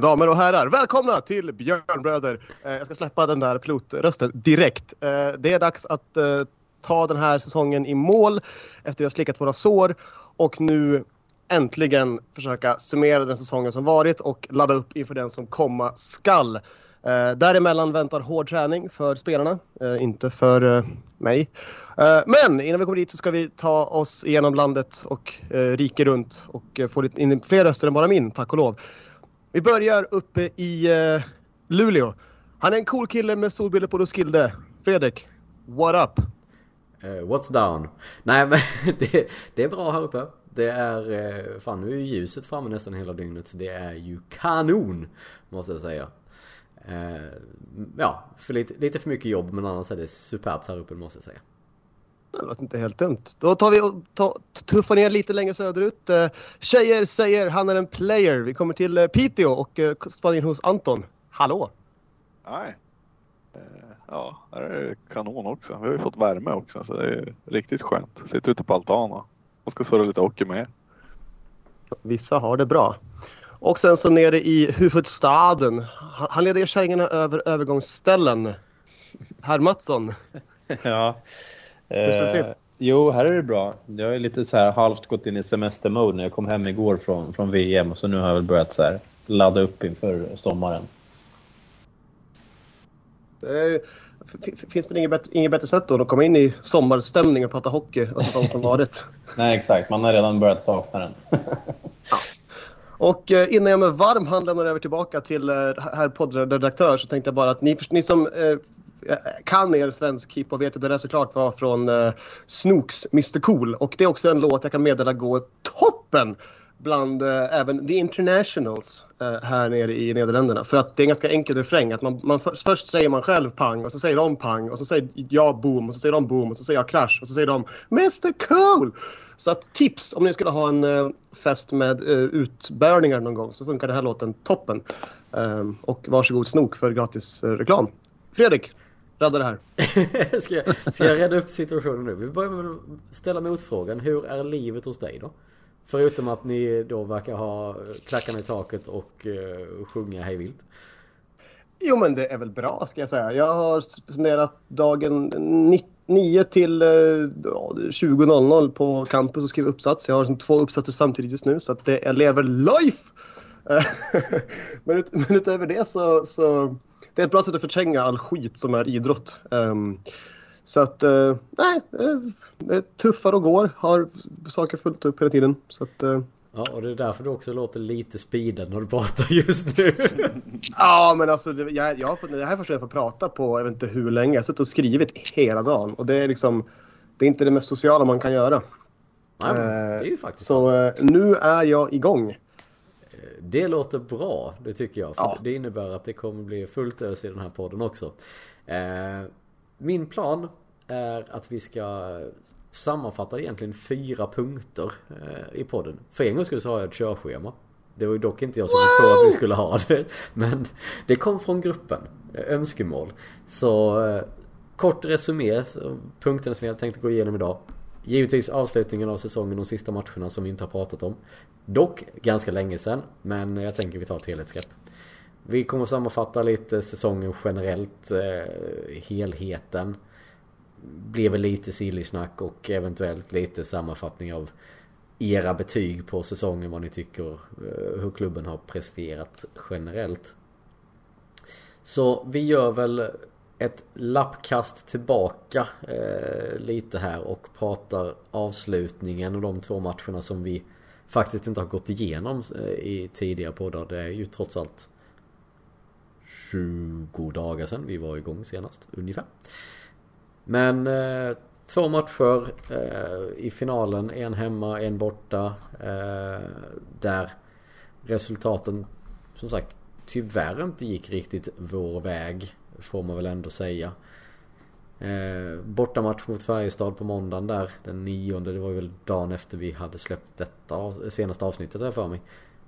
Mina damer och herrar, välkomna till Björnbröder. Eh, jag ska släppa den där pilotrösten direkt. Eh, det är dags att eh, ta den här säsongen i mål efter att vi har slickat våra sår och nu äntligen försöka summera den säsongen som varit och ladda upp inför den som komma skall. Eh, däremellan väntar hård träning för spelarna, eh, inte för eh, mig. Eh, men innan vi kommer dit så ska vi ta oss igenom landet och eh, riket runt och få in fler röster än bara min, tack och lov. Vi börjar uppe i uh, Luleå. Han är en cool kille med solbilder på Roskilde. Fredrik, what up? Uh, what's down? Nej men det, det, är bra här uppe. Det är, uh, fan nu är ju ljuset framme nästan hela dygnet så det är ju kanon! Måste jag säga. Uh, ja, för lite, lite för mycket jobb men annars är det superbt här uppe måste jag säga. Det låter inte helt dumt. Då tar vi och ta, tuffar ner lite längre söderut. Uh, tjejer säger han är en player. Vi kommer till uh, Piteå och uh, spanar in hos Anton. Hallå! Nej. Ja, det är kanon också. Vi har ju fått värme också så det är riktigt skönt. Sitter ute på altanen och ska surra lite hockey med. Vissa har det bra. Och sen så nere i huvudstaden. Han leder kärringarna över övergångsställen. Herr Mattsson. ja. Eh, jo, här är det bra. Jag är lite så här halvt gått in i semestermode när jag kom hem igår från, från VM och så nu har jag väl börjat så här ladda upp inför sommaren. Det finns det inget bättre, inget bättre sätt då att komma in i sommarstämning och prata hockey och sånt som varit? Nej, exakt. Man har redan börjat sakna den. ja. Och eh, innan jag med varm hand lämnar över tillbaka till eh, herr poddredaktör så tänkte jag bara att ni, ni som eh, Eh, kan er svensk hiphop vet att det där såklart var från eh, Snooks Mr Cool. Och det är också en låt jag kan meddela går toppen bland eh, även The Internationals eh, här nere i Nederländerna. För att det är en ganska enkel refräng. Att man, man för, först säger man själv pang och så säger de pang och så säger jag boom och så säger de boom och så säger jag crash och så säger de Mr Cool. Så att tips om ni skulle ha en eh, fest med eh, utbärningar utbörningar någon gång så funkar den här låten toppen. Ehm, och varsågod Snook för gratis eh, reklam. Fredrik, rädda det här. ska, jag, ska jag rädda upp situationen nu? Vi börjar med att ställa motfrågan. Hur är livet hos dig då? Förutom att ni då verkar ha klackarna i taket och uh, sjunga hejvilt. Jo men det är väl bra ska jag säga. Jag har spenderat dagen 9 till uh, 20.00 på campus och skrivit uppsats. Jag har liksom två uppsatser samtidigt just nu så att det, jag lever life! men, ut, men utöver det så, så det är ett bra sätt att förtränga all skit som är idrott. Um, så att, uh, nej, det tuffar och går. Har saker fullt upp hela tiden. Så att, uh, Ja, och det är därför du också låter lite speedad när du pratar just nu. ja, men alltså det, jag, jag, det här är första jag får prata på, jag vet inte hur länge. Jag har suttit och skrivit hela dagen. Och det är liksom, det är inte det mest sociala man kan göra. Nej, det är ju faktiskt Så nu är jag igång. Det låter bra, det tycker jag. För ja. det innebär att det kommer bli fullt ös i den här podden också. Eh, min plan är att vi ska sammanfatta egentligen fyra punkter eh, i podden. För en gång skulle så har jag ett körschema. Det var ju dock inte jag som kom på att vi skulle ha det. Men det kom från gruppen. Eh, önskemål. Så kort resumé, punkterna som jag tänkte gå igenom idag. Givetvis avslutningen av säsongen, de sista matcherna som vi inte har pratat om. Dock ganska länge sedan, men jag tänker vi tar ett helhetsgrepp. Vi kommer sammanfatta lite säsongen generellt, eh, helheten. Blir väl lite silly-snack och eventuellt lite sammanfattning av era betyg på säsongen, vad ni tycker, eh, hur klubben har presterat generellt. Så vi gör väl ett lappkast tillbaka eh, lite här och pratar avslutningen och de två matcherna som vi faktiskt inte har gått igenom eh, i tidigare poddar. Det är ju trots allt 20 dagar sedan vi var igång senast, ungefär. Men eh, två matcher eh, i finalen, en hemma, en borta. Eh, där resultaten som sagt tyvärr inte gick riktigt vår väg. Får man väl ändå säga. Eh, bortamatch mot Färjestad på måndagen där den nionde. Det var väl dagen efter vi hade släppt detta senaste avsnittet där för mig.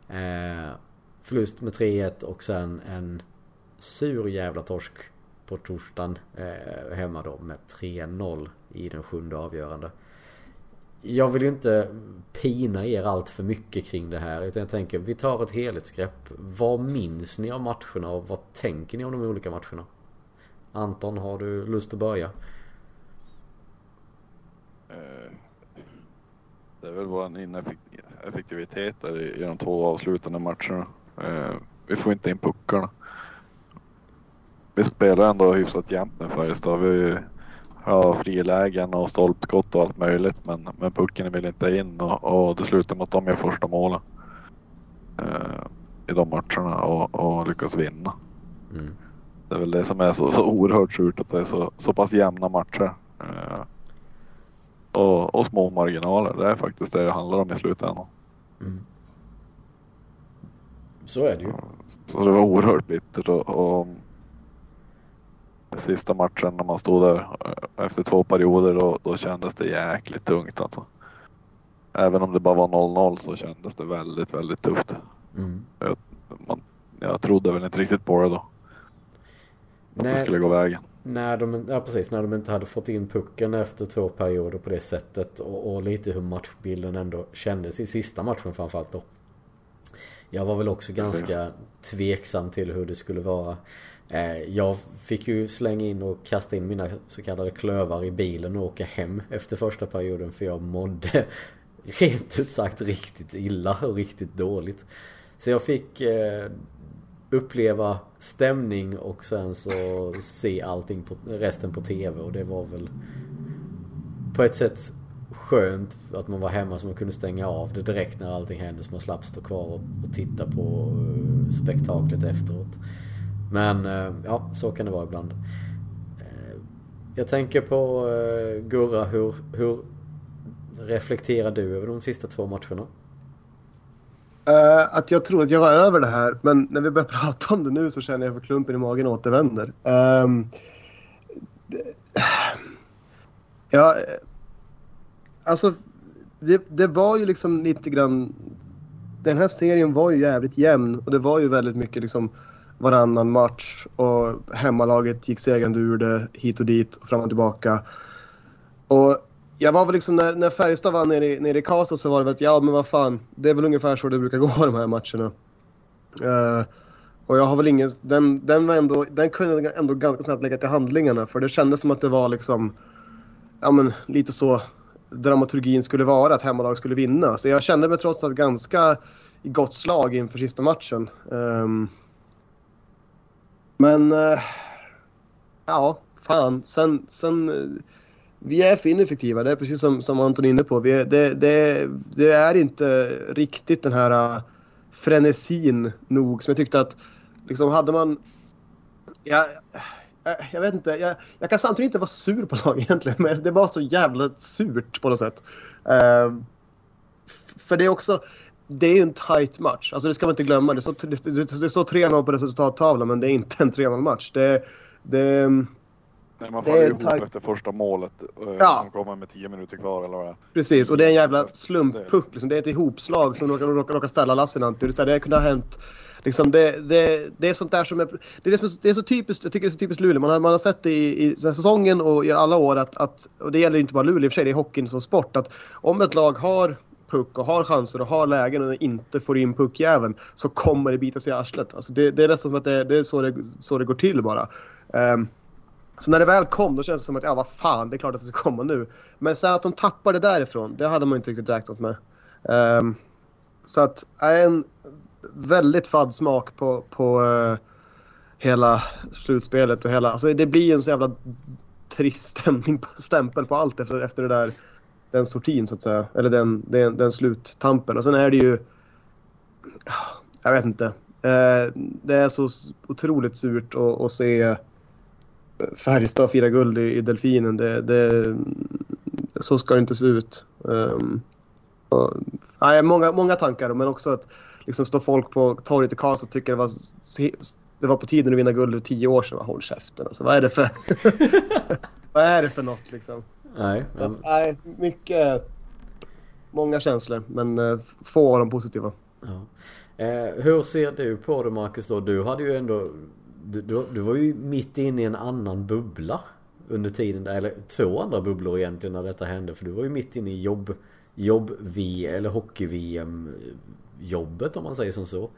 Eh, förlust med 3-1 och sen en sur jävla torsk på torsdagen eh, hemma då med 3-0 i den sjunde avgörande. jag vill ju inte pina er allt för mycket kring det här. Utan jag tänker, vi tar ett helhetsgrepp. Vad minns ni av matcherna och vad tänker ni om de olika matcherna? Anton, har du lust att börja? Eh, det är väl vår ineffektivitet där i de två avslutande matcherna. Eh, vi får inte in puckarna. Vi spelar ändå hyfsat jämnt med Färjestad. Vi har frilägen och stolpskott och allt möjligt men, men pucken vill inte in och, och det slutar med att de gör första målen. Eh, I de matcherna och, och lyckas vinna. Mm. Det är väl det som är så, så oerhört surt att det är så, så pass jämna matcher. Eh, och, och, små marginaler. Det är faktiskt det det handlar om i slutändan. Mm. Så är det ju. Så det var oerhört bittert och, och sista matchen när man stod där eh, efter två perioder då, då kändes det jäkligt tungt alltså. Även om det bara var 0-0 så kändes det väldigt, väldigt tufft. Mm. Jag, man, jag trodde väl inte riktigt på det då. När, det skulle gå vägen. När de, ja, precis, när de inte hade fått in pucken efter två perioder på det sättet och, och lite hur matchbilden ändå kändes i sista matchen framförallt då. Jag var väl också ganska tveksam till hur det skulle vara. Eh, jag fick ju slänga in och kasta in mina så kallade klövar i bilen och åka hem efter första perioden för jag mådde rent ut sagt riktigt illa och riktigt dåligt. Så jag fick eh, uppleva stämning och sen så se allting på resten på TV och det var väl på ett sätt skönt att man var hemma så man kunde stänga av det direkt när allting hände så man slapp stå kvar och, och titta på uh, spektaklet efteråt. Men uh, ja, så kan det vara ibland. Uh, jag tänker på uh, Gurra, hur, hur reflekterar du över de sista två matcherna? Uh, att jag tror att jag var över det här, men när vi börjar prata om det nu så känner jag för klumpen i magen återvänder. Um, ja, eh, alltså det, det, var ju liksom lite grann... Den här serien var ju jävligt jämn och det var ju väldigt mycket liksom varannan match och hemmalaget gick segrande ur det hit och dit och fram och tillbaka. Och jag var väl liksom när, när Färjestad var nere i, nere i Karlstad så var det väl att ja men vad fan, det är väl ungefär så det brukar gå de här matcherna. Uh, och jag har väl ingen, den, den var ändå, den kunde jag ändå ganska snabbt lägga till handlingarna för det kändes som att det var liksom, ja men lite så dramaturgin skulle vara, att hemmalag skulle vinna. Så jag kände mig trots allt ganska i gott slag inför sista matchen. Um, men, uh, ja, fan. Sen, sen vi är för ineffektiva. Det är precis som, som Anton är inne på. Vi är, det, det, det, är inte riktigt den här uh, frenesin nog som jag tyckte att liksom hade man... Ja, äh, jag, vet inte. Jag, jag, kan samtidigt inte vara sur på laget egentligen. Men det var så jävla surt på något sätt. Uh, för det är också... Det är en tight match. Alltså det ska man inte glömma. Det står, det, det, det står 3-0 på resultattavlan men det är inte en 3-0 match. Det, det, Nej, man faller ihop tag... efter första målet eh, ja. som kommer med 10 minuter kvar eller vad det är. Precis, och det är en jävla slumppuck. Liksom. Det är ett ihopslag som råkar, råkar, råkar ställa Lassinantti. Det, kunde ha hänt Liksom det, det, det, är sånt där som är... Det är, det är så typiskt, jag tycker det är så typiskt Luleå. Man har, man har sett det i, i säsongen och i alla år att, att, och det gäller inte bara Luleå i och för sig, det är hockeyn som sport, att om ett lag har puck och har chanser och har lägen och inte får in puckjäveln så kommer det bita sig i arslet. Alltså det, det är nästan som att det, det är så det, så det går till bara. Um, så när det väl kom då kändes det som att ja vad fan, det är klart att det ska komma nu. Men sen att de tappade därifrån, det hade man inte riktigt räknat med. Um, så att, en väldigt fadd smak på, på uh, hela slutspelet och hela, alltså det blir en så jävla trist stämning, stämpel på allt efter, efter det där, den sortin så att säga. Eller den, den, den sluttampen. Och sen är det ju, jag vet inte. Uh, det är så otroligt surt att, att se Färjestad fira guld i, i Delfinen. Det, det, så ska det inte se ut. Um, och, nej, många, många tankar, men också att liksom stå folk på torget i Karlstad och tycker det var, det var på tiden att vinna guld för tio år sedan. Håll käften. Alltså, vad är det för... vad är det för något liksom? Nej, men... nej mycket... Många känslor, men uh, få av dem positiva. Ja. Eh, hur ser du på det Marcus då? Du hade ju ändå du, du, du, var ju mitt inne i en annan bubbla under tiden där, eller två andra bubblor egentligen när detta hände. För du var ju mitt inne i jobb, jobb-V eller hockey-VM jobbet om man säger som så.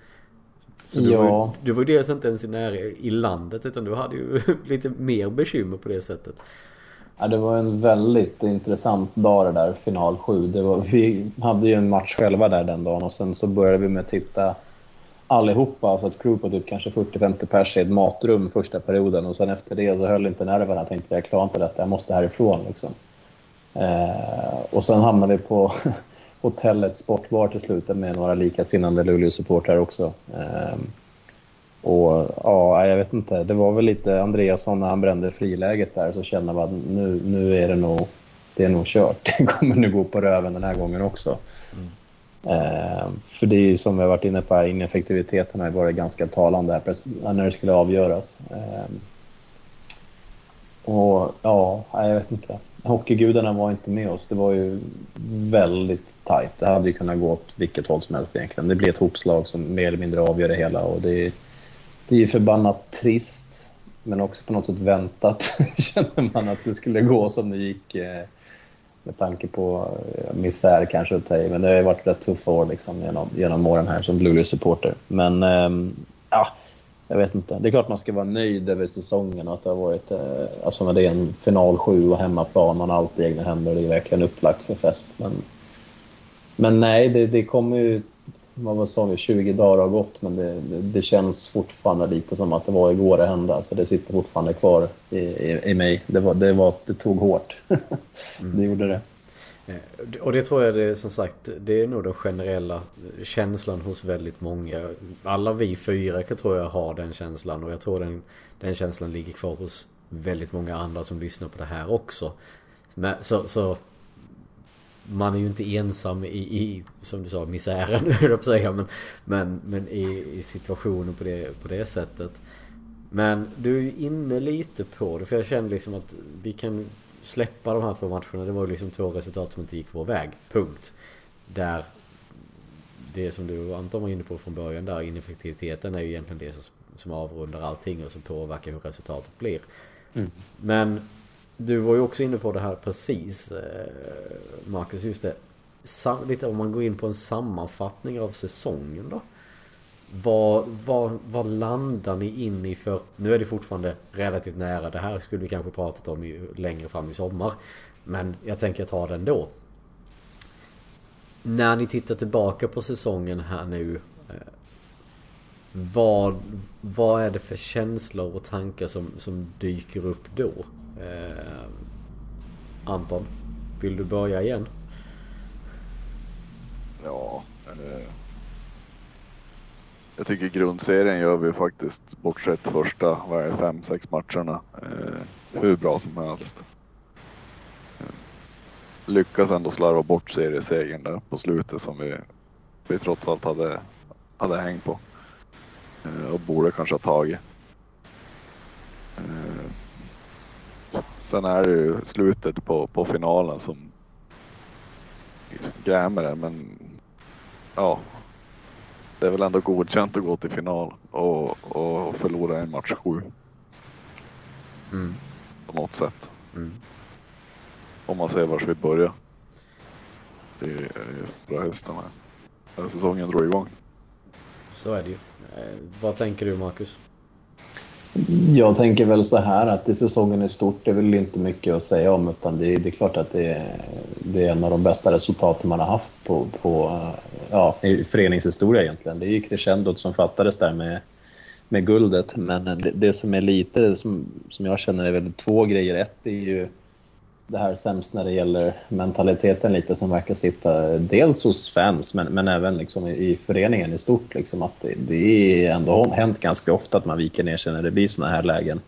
Så du, ja. var, du var ju dels inte ens nära i landet utan du hade ju lite mer bekymmer på det sättet. Ja, det var en väldigt intressant dag det där, final 7. Det var, vi hade ju en match själva där den dagen och sen så började vi med att titta allihopa, alltså ett crew på typ kanske 40-50 pers i ett matrum första perioden och sen efter det så höll inte nerverna. Jag tänkte jag klarar inte detta, jag måste härifrån liksom. Eh, och sen hamnade vi på hotellet Sportbar till slut med några likasinnande Luleå-supportrar också. Eh, och ja, jag vet inte. Det var väl lite Andreasson när han brände friläget där så kände man att nu, nu är det nog, det är nog kört. Det kommer nu gå på röven den här gången också. Mm. Eh, för det är ju som vi har varit inne på här, ineffektiviteten har varit ganska talande här när det skulle avgöras. Eh, och ja, jag vet inte. Hockeygudarna var inte med oss. Det var ju väldigt tajt. Det hade ju kunnat gå åt vilket håll som helst egentligen. Det blir ett hopslag som mer eller mindre avgör det hela och det är, det är ju förbannat trist men också på något sätt väntat känner man att det skulle gå som det gick eh, med tanke på eh, misär kanske att säga. Men det har ju varit rätt tuffa år liksom, genom, genom åren här som Luleå-supporter. Men ehm, ja, jag vet inte. Det är klart man ska vara nöjd över säsongen och att det har varit, eh, alltså när det är en final sju och hemmaplan, man har allt i egna händer. och Det är verkligen upplagt för fest. Men, men nej, det, det kommer ju vad sa vi, 20 dagar har gått men det, det, det, känns fortfarande lite som att det var igår det hände. Så det sitter fortfarande kvar i, i, i mig. Det, var, det, var, det tog hårt. mm. Det gjorde det. Eh, och det tror jag det är som sagt, det är nog den generella känslan hos väldigt många. Alla vi fyra tror jag har den känslan och jag tror den, den känslan ligger kvar hos väldigt många andra som lyssnar på det här också. Men, så, så man är ju inte ensam i, i som du sa, misären, höll säga. Men, men, men i, i situationen på det, på det sättet. Men du är ju inne lite på det, för jag känner liksom att vi kan släppa de här två matcherna. Det var ju liksom två resultat som inte gick vår väg. Punkt. Där det som du Anton var inne på från början där, ineffektiviteten är ju egentligen det som, som avrundar allting och som påverkar hur resultatet blir. Mm. Men du var ju också inne på det här precis eh, Marcus, just det. Sam lite om man går in på en sammanfattning av säsongen då. Vad, vad, vad landar ni in i för... Nu är det fortfarande relativt nära. Det här skulle vi kanske pratat om längre fram i sommar. Men jag tänker ta den då. När ni tittar tillbaka på säsongen här nu. Eh, vad, vad är det för känslor och tankar som, som dyker upp då? Eh, Anton, vill du börja igen? Ja, eh, jag tycker grundserien gör vi faktiskt, bortsett första, vad är fem, sex matcherna, eh, hur bra som helst. Eh, lyckas ändå slarva bort seriesegern där på slutet som vi, vi trots allt hade, hade häng på. Eh, och borde kanske ha tagit. Sen är det ju slutet på, på finalen som grämer det, men ja. Det är väl ändå godkänt att gå till final och, och förlora en match sju. Mm. På något sätt. Mm. Om man ser vars vi börjar. Det är ju bra hösten här. Säsongen drog igång. Så är det ju. Eh, vad tänker du Marcus? Jag tänker väl så här att i säsongen i stort det är väl inte mycket att säga om utan det är, det är klart att det är, det är en av de bästa resultaten man har haft på, på ja, i föreningshistoria egentligen. Det är ju crescendot som fattades där med, med guldet men det, det som är lite som, som jag känner är väl två grejer. Ett är ju det här sämst när det gäller mentaliteten lite som verkar sitta dels hos fans men, men även liksom i, i föreningen i stort. Liksom att det, det är ändå hänt ganska ofta att man viker ner sig när det blir såna här lägen.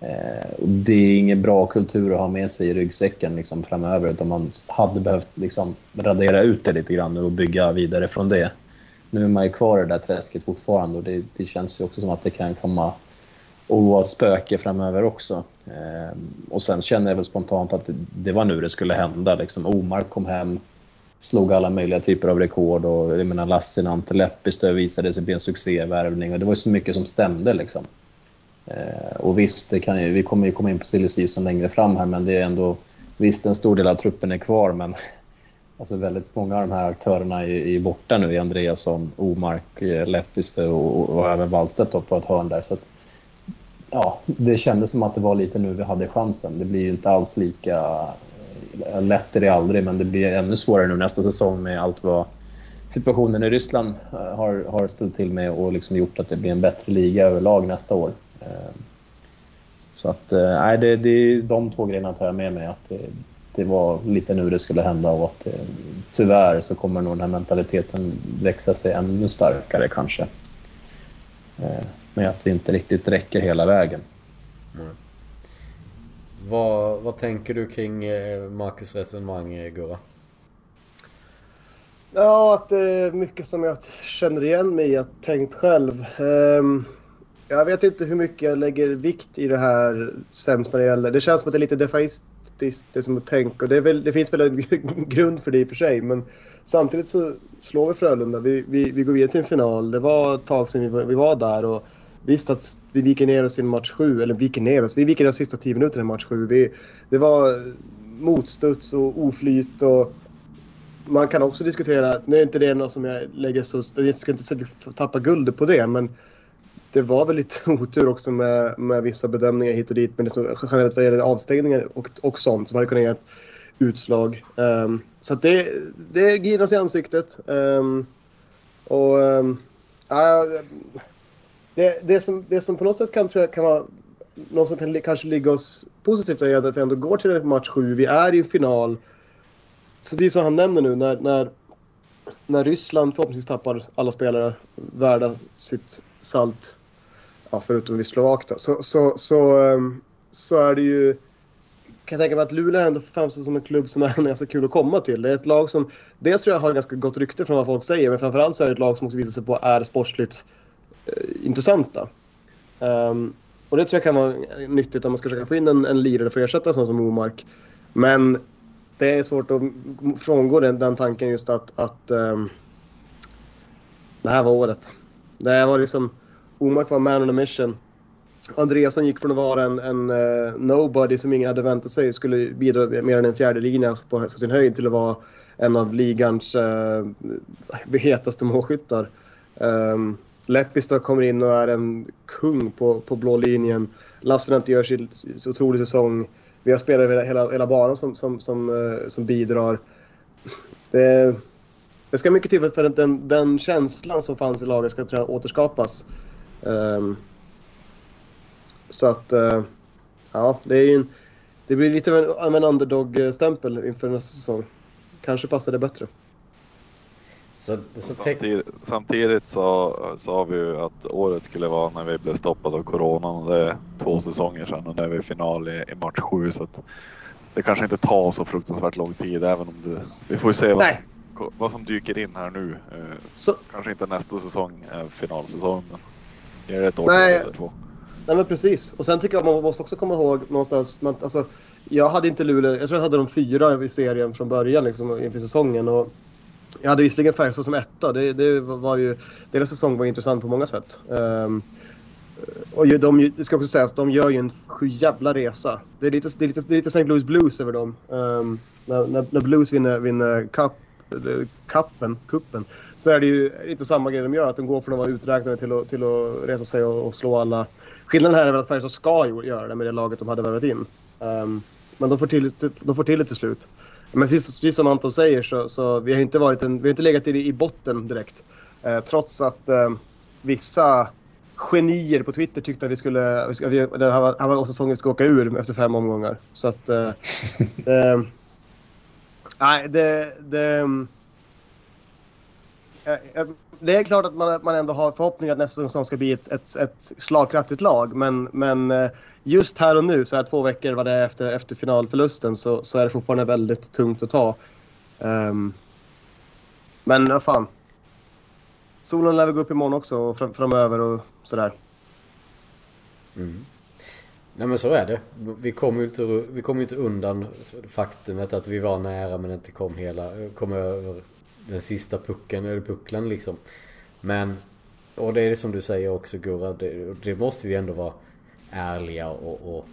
Eh, det är ingen bra kultur att ha med sig i ryggsäcken liksom, framöver utan man hade behövt liksom, radera ut det lite grann och bygga vidare från det. Nu är man ju kvar i det där träsket fortfarande och det, det känns ju också som att det kan komma och vara spöke framöver också. Eh, och sen känner jag väl spontant att det, det var nu det skulle hända. Liksom. Omar kom hem, slog alla möjliga typer av rekord och jag menar Lassinantti, Leppistö visade sig bli en succévärvning och det var så mycket som stämde liksom. Eh, och visst, det kan ju, vi kommer ju komma in på silly season längre fram här men det är ändå Visst, en stor del av truppen är kvar men Alltså väldigt många av de här aktörerna är, är borta nu. Andreasson, Omark, eh, Lepistö och, och, även Wallstedt på ett hörn där. Så att, ja, det kändes som att det var lite nu vi hade chansen. Det blir ju inte alls lika eh, lätt är det aldrig, men det blir ännu svårare nu nästa säsong med allt vad situationen i Ryssland eh, har, har ställt till med och liksom gjort att det blir en bättre liga överlag nästa år. Eh, så att, nej, det, det, de två grejerna tar jag med mig. Att det, det var lite nu det skulle hända och att det, tyvärr så kommer nog den här mentaliteten växa sig ännu starkare kanske. Men att vi inte riktigt räcker hela vägen. Mm. Vad, vad tänker du kring Marcus resonemang Gurra? Ja, att det är mycket som jag känner igen mig i, jag tänkt själv. Um, jag vet inte hur mycket jag lägger vikt i det här sämst när det gäller. Det känns som att det är lite defaistiskt det som att tänka. Och det, väl, det, finns väl en grund för det i och för sig. Men samtidigt så slår vi Frölunda. Vi, vi, vi går vidare till en final. Det var ett tag sedan vi, vi var där. Och visst att vi viker ner oss i match sju. Eller viker ner oss. Vi viker ner oss sista tio minuterna i match sju. Vi, det var motstuds och oflyt. och man kan också diskutera, nu är inte det något som jag lägger så, jag ska inte säga att vi tappar guldet på det, men det var väl lite otur också med, med vissa bedömningar hit och dit, men det som generellt vad gäller avstängningar och, och sånt som hade kunnat ge ett utslag. Um, så att det, det grinas i ansiktet. Um, och um, uh, det, det, som, det som på något sätt kan, tror jag, kan vara något som kan kanske ligga oss positivt är att vi ändå går till match sju. Vi är i final så det är som han nämner nu när, när, när Ryssland förhoppningsvis tappar alla spelare värda sitt salt, ja, förutom vi Slovak då, så, så, så, ehm, så är det ju kan jag tänka mig att Luleå ändå framstår som en klubb som är ganska kul att komma till. Det är ett lag som dels tror jag har ganska gott rykte från vad folk säger men framförallt så är det ett lag som också visar sig på är sportsligt Eh, intressanta. Um, och det tror jag kan vara nyttigt om man ska försöka få in en, en lirare för att ersätta en sån som Omark. Men det är svårt att frångå den, den tanken just att, att um, det här var året. Det här var liksom, Omark var man on a mission. Andreasson gick från att vara en, en uh, nobody som ingen hade väntat sig skulle bidra mer än en fjärde linje på sin höjd till att vara en av ligans uh, hetaste målskyttar. Um, ehm, Lepistö kommer in och är en kung på, på blå linjen. Lassinantti gör sin otrolig säsong vi har spelare över hela, hela banan som, som, som, uh, som bidrar. Det, det ska mycket till för att den, den känslan som fanns i laget ska tror jag, återskapas. Um, så att, uh, ja, det, är en, det blir lite av en, en underdog-stämpel inför nästa säsong. Kanske passar det bättre. Så, så samtidigt, samtidigt så sa vi ju att året skulle vara när vi blev stoppade av coronan och det är två säsonger sedan och nu är vi i final i, i match sju så att det kanske inte tar så fruktansvärt lång tid även om det, vi får ju se vad, vad som dyker in här nu. Eh, så. Kanske inte nästa säsong är finalsäsong men det är ett år Nej. eller två. Nej men precis och sen tycker jag man måste också komma ihåg någonstans, man, alltså, jag hade inte Luleå, jag tror jag hade de fyra i serien från början liksom inför säsongen och jag hade visserligen Färjestad som etta. Det, det var ju, deras säsong var intressant på många sätt. Um, och de, det ska också sägas, de gör ju en jävla resa. Det är lite, det är lite, det är lite St. Louis Blues över dem. Um, när, när, när, Blues vinner, vinner cup, eh, kuppen, kuppen så är det ju inte samma grej de gör. Att de går från att vara uträknade till att, till att resa sig och, och slå alla. Skillnaden här är väl att Färjestad ska göra det med det laget de hade värvat in. Um, men de får, till, de får till det till slut. Men precis, som Anton säger så, så vi har inte varit en, vi har inte legat i, i botten direkt. Eh, trots att eh, vissa genier på Twitter tyckte att vi skulle, vi ska, vi, det här var, här var säsongen vi ska åka ur efter fem omgångar. Så att... Eh, nej, det... det Eh, eh, det är klart att man, man ändå har förhoppningar att nästa säsong ska bli ett, ett, ett slagkraftigt lag. Men, men eh, just här och nu, så här två veckor var det efter, efter finalförlusten, så, så är det fortfarande väldigt tungt att ta. Um, men vad fan. Solen lär väl gå upp imorgon också och fram, framöver och sådär. Mm. Nej men så är det. Vi kom ju inte, vi kom inte undan faktumet att vi var nära men inte kom hela, kom över den sista pucken, eller pucklen liksom. Men, och det är det som du säger också Gurra, det, det måste vi ändå vara ärliga och, och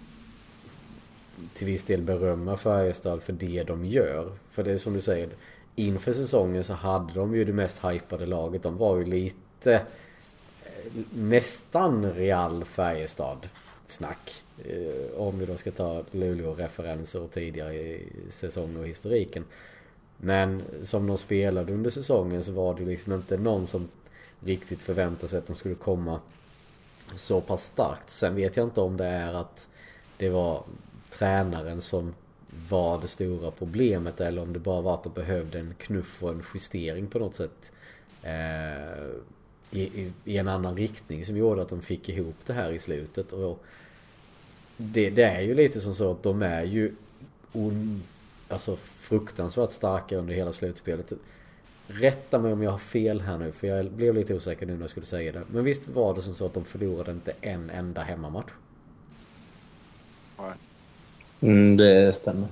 till viss del berömma Färjestad för det de gör. För det är som du säger, inför säsongen så hade de ju det mest hypade laget. De var ju lite eh, nästan Real Färjestad snack. Eh, om vi då ska ta Luleå-referenser och tidigare säsonger och historiken. Men som de spelade under säsongen så var det liksom inte någon som riktigt förväntade sig att de skulle komma så pass starkt. Sen vet jag inte om det är att det var tränaren som var det stora problemet eller om det bara var att de behövde en knuff och en justering på något sätt. Eh, i, i, i, en annan riktning som gjorde att de fick ihop det här i slutet. Och det, det är ju lite som så att de är ju on, alltså fruktansvärt starka under hela slutspelet. Rätta mig om jag har fel här nu för jag blev lite osäker nu när jag skulle säga det. Men visst var det som så att de förlorade inte en enda hemmamatch? Nej. Mm, det stämmer.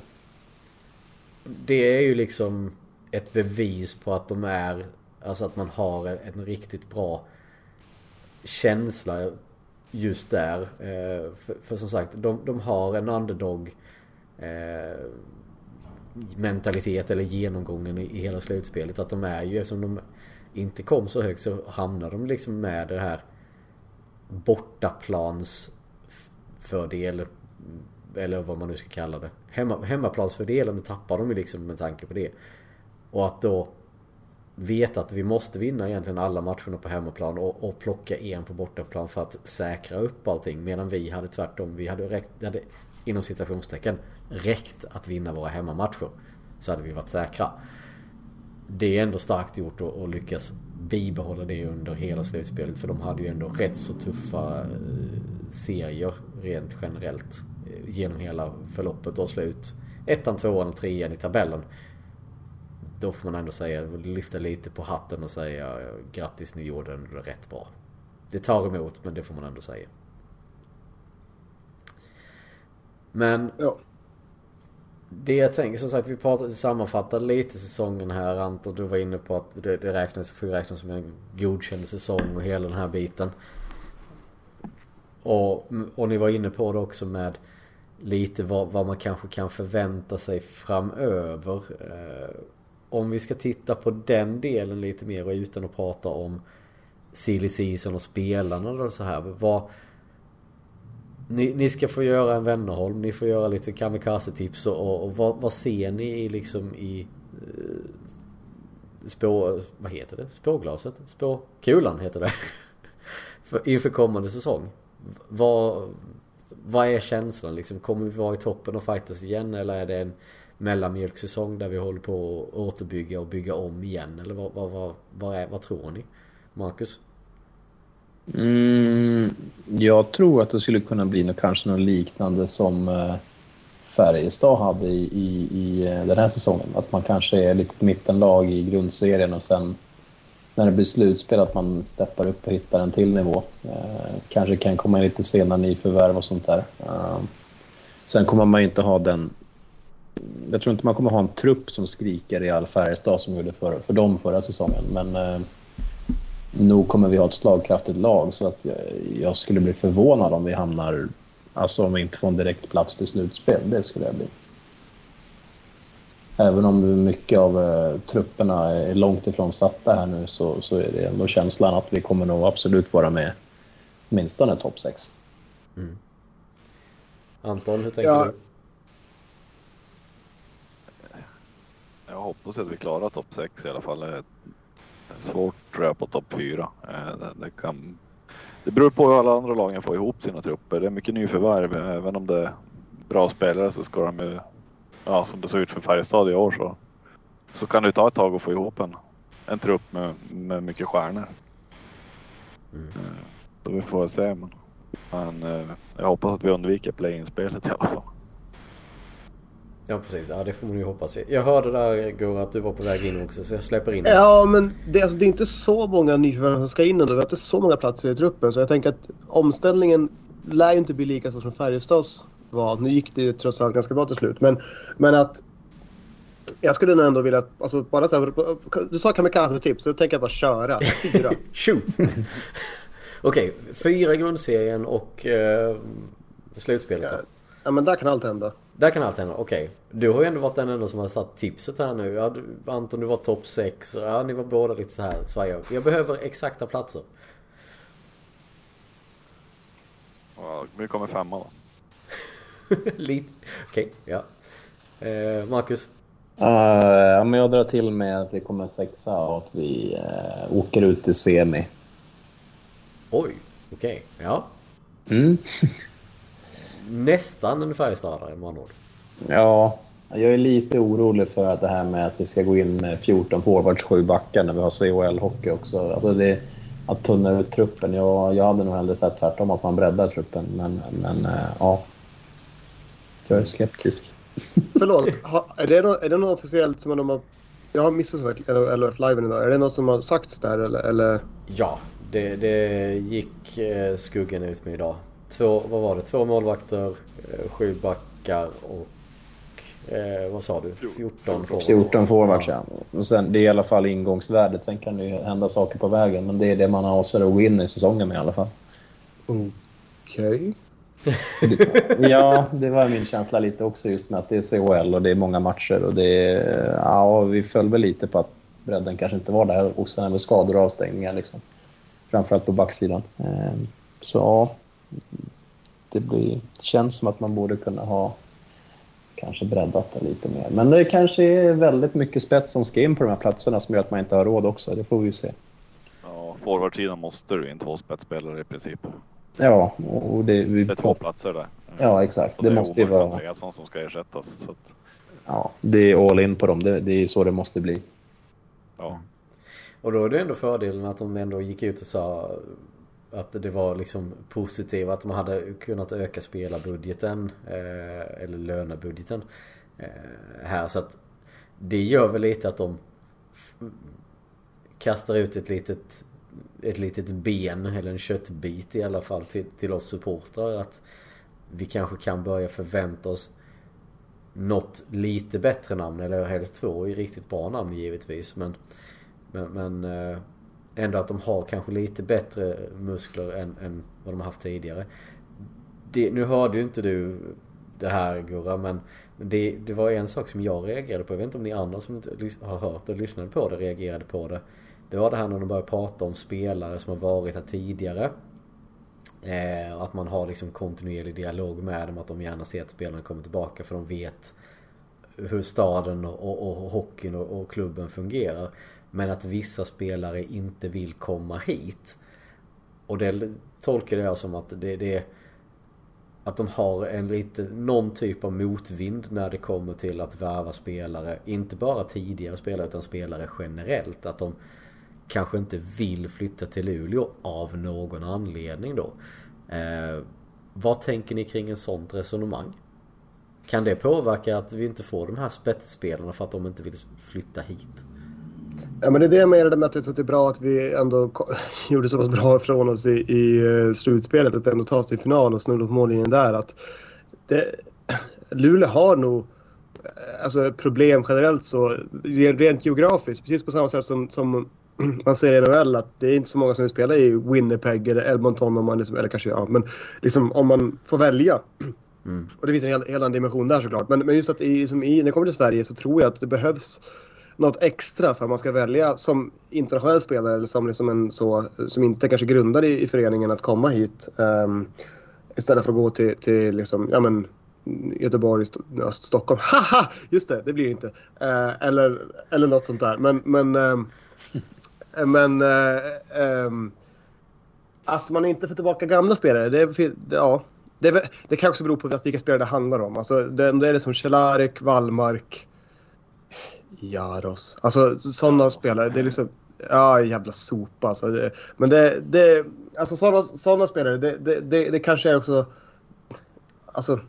Det är ju liksom ett bevis på att de är, alltså att man har en riktigt bra känsla just där. Eh, för, för som sagt, de, de har en underdog eh, mentalitet eller genomgången i, hela slutspelet. Att de är ju, eftersom de inte kom så högt så hamnar de liksom med det här bortaplansfördel eller vad man nu ska kalla det. Hemma, hemmaplansfördelen tappar de ju liksom med tanke på det. Och att då veta att vi måste vinna egentligen alla matcherna på hemmaplan och, och plocka en på bortaplan för att säkra upp allting. Medan vi hade tvärtom. Vi hade, räckt, hade inom citationstecken räckt att vinna våra hemmamatcher. Så hade vi varit säkra. Det är ändå starkt gjort att lyckas bibehålla det under hela slutspelet. För de hade ju ändå rätt så tuffa eh, serier rent generellt. Eh, genom hela förloppet och slut. Ettan, tvåan och trean i tabellen. Då får man ändå säga, lyfta lite på hatten och säga grattis ni gjorde det rätt bra. Det tar emot men det får man ändå säga. Men ja. Det jag tänker som sagt, vi pratade, sammanfattade lite säsongen här Anton. Du var inne på att det, det räknas, får räknas som en godkänd säsong och hela den här biten. Och, och ni var inne på det också med lite vad, vad man kanske kan förvänta sig framöver. Eh, om vi ska titta på den delen lite mer och utan att prata om silly season och spelarna och så här. Vad, ni, ni ska få göra en Wennerholm, ni får göra lite kamikaze-tips och, och, och vad, vad, ser ni i liksom i eh, spå... Vad heter det? Spåglaset? Spåkulan heter det. För, inför kommande säsong. Vad, vad är känslan liksom? Kommer vi vara i toppen och fightas igen eller är det en mellanmjölksäsong där vi håller på att återbygga och bygga om igen? Eller vad, vad, vad, vad, är, vad tror ni? Marcus? Mm, jag tror att det skulle kunna bli något, kanske något liknande som eh, Färjestad hade i, i, i eh, den här säsongen. Att man kanske är lite mittenlag i grundserien och sen när det blir slutspel att man steppar upp och hittar en till nivå. Eh, kanske kan komma in lite senare nyförvärv och sånt där. Eh, sen kommer man inte ha den... Jag tror inte man kommer ha en trupp som skriker i all Färjestad som gjorde för, för dem förra säsongen. Men eh, nog kommer vi ha ett slagkraftigt lag så att jag, jag, skulle bli förvånad om vi hamnar, alltså om vi inte får en direkt plats till slutspel. Det skulle jag bli. Även om mycket av uh, trupperna är långt ifrån satta här nu så, så är det ändå känslan att vi kommer nog absolut vara med åtminstone topp 6. Mm. Anton, hur tänker ja. du? Jag hoppas att vi klarar topp 6 i alla fall svårt tror jag på topp fyra. Eh, det, kan, det beror på hur alla andra lagen får ihop sina trupper. Det är mycket nyförvärv. Även om det är bra spelare så ska de ju, ja som det såg ut för Färjestad i år så, så kan det ta ett tag att få ihop en, en trupp med, med mycket stjärnor. Mm. Eh, så vi får se. Men, men eh, jag hoppas att vi undviker play-in-spelet i alla fall. Ja precis, ja det får man ju hoppas. Jag hörde där Gunnar att du var på väg in också så jag släpper in Ja men det, alltså, det är inte så många nyförvärv som ska in ändå. Vi har inte så många platser i truppen så jag tänker att omställningen lär ju inte bli lika stor som Färjestads var. Nu gick det ju trots allt ganska bra till slut men, men att jag skulle nog ändå vilja, alltså bara så här, du sa kamikaze-tips så jag tänker bara köra. Fyra. Shoot! Okej, okay, fyra grundserien och uh, slutspelet ja, ja men där kan allt hända. Där kan allt hända, okej. Okay. Du har ju ändå varit den enda som har satt tipset här nu. Ja, du, Anton, du var topp 6. Ja, ni var båda lite så här svajiga. Jag behöver exakta platser. Ja, vi kommer femma då. lite, okej, okay, ja. Eh, Marcus? Uh, men jag drar till med att vi kommer sexa och att vi uh, åker ut i semi. Oj, okej. Okay. Ja. Mm. Nästan en Färjestadare med andra ord. Ja, jag är lite orolig för att det här med att vi ska gå in med 14 forwards, 7 backar när vi har CHL-hockey också. Alltså det, att tunna ut truppen. Jag, jag hade nog hellre sett tvärtom, att man breddar truppen. Men, men uh, ja, jag är skeptisk. Förlåt, är det, något, är det något officiellt som de har... Jag har missat LF Live idag. Är det något som har sagts där eller? eller? Ja, det, det gick eh, skuggan ut med idag. Två, vad var det? Två målvakter, eh, sju backar och eh, vad sa du? 14 forwards. 14 forwards ja. Och sen, det är i alla fall ingångsvärdet. Sen kan det ju hända saker på vägen. Men det är det man har avsett att gå in i säsongen med i alla fall. Okej. Okay. ja, det var min känsla lite också just med att det är CHL och det är många matcher och det är, ja, vi föll väl lite på att bredden kanske inte var där och sen med skador och avstängningar liksom. Framförallt på backsidan. Ehm, så ja, det blir, känns som att man borde kunna ha kanske breddat det lite mer. Men det kanske är väldigt mycket spets som ska in på de här platserna som gör att man inte har råd också. Det får vi ju se. Ja, forwardsidan måste du in två spetsspelare i princip. Ja, och det... Vi... Det är två platser där. Ja, exakt. Det, det måste ju vara... Det är som ska ersättas. Så att... Ja, det är all in på dem. Det, det är så det måste bli. Ja. Och då är det ändå fördelen att de ändå gick ut och sa att det var liksom positivt att de hade kunnat öka spelarbudgeten eh, eller lönebudgeten eh, här. Så att det gör väl lite att de kastar ut ett litet ett litet ben eller en köttbit i alla fall till, till oss supportrar. Att vi kanske kan börja förvänta oss något lite bättre namn eller helst två riktigt bra namn givetvis. Men men, men eh, ändå att de har kanske lite bättre muskler än, än vad de har haft tidigare. Det, nu hörde ju inte du det här Gurra men det, det var en sak som jag reagerade på. Jag vet inte om ni andra som har hört och lyssnade på det reagerade på det. Det var det här när de började prata om spelare som har varit här tidigare. Eh, att man har liksom kontinuerlig dialog med dem. Att de gärna ser att spelarna kommer tillbaka för de vet hur staden och, och, och hockeyn och, och klubben fungerar. Men att vissa spelare inte vill komma hit. Och det tolkar jag som att det, det att de har en lite, någon typ av motvind när det kommer till att värva spelare. Inte bara tidigare spelare utan spelare generellt. Att de kanske inte vill flytta till Luleå av någon anledning då. Eh, vad tänker ni kring en sånt resonemang? Kan det påverka att vi inte får de här spetsspelarna för att de inte vill flytta hit? Ja, men det är det jag menade med att jag tror att det är bra att vi ändå gjorde så pass bra ifrån oss i, i eh, slutspelet. Att ändå ta oss till final och snubbla på mållinjen där. Att det, Luleå har nog eh, alltså, problem generellt så rent geografiskt. Precis på samma sätt som, som man ser i NHL att det är inte så många som vill spela i Winnipeg eller Edmonton om man liksom, eller kanske ja, men liksom om man får välja. Mm. Och det finns en hel, hel annan dimension där såklart. Men, men just att i, som i, när det kommer till Sverige så tror jag att det behövs något extra för att man ska välja som internationell spelare eller som, liksom en så, som inte kanske grundar i, i föreningen att komma hit. Um, istället för att gå till, till liksom, ja, men, Göteborg, St Stockholm. Haha! Just det, det blir det inte. Uh, eller, eller något sånt där. Men, men, um, men uh, um, att man inte får tillbaka gamla spelare, det, ja, det, det kan också bero på vilka spelare det handlar om. Alltså, det, det är liksom Cehlarik, Wallmark, Jaros. Alltså sådana spelare, det är liksom... Ja, jävla sopa alltså. Det, men det, det... Alltså sådana såna spelare, det, det, det, det kanske är också... Alltså,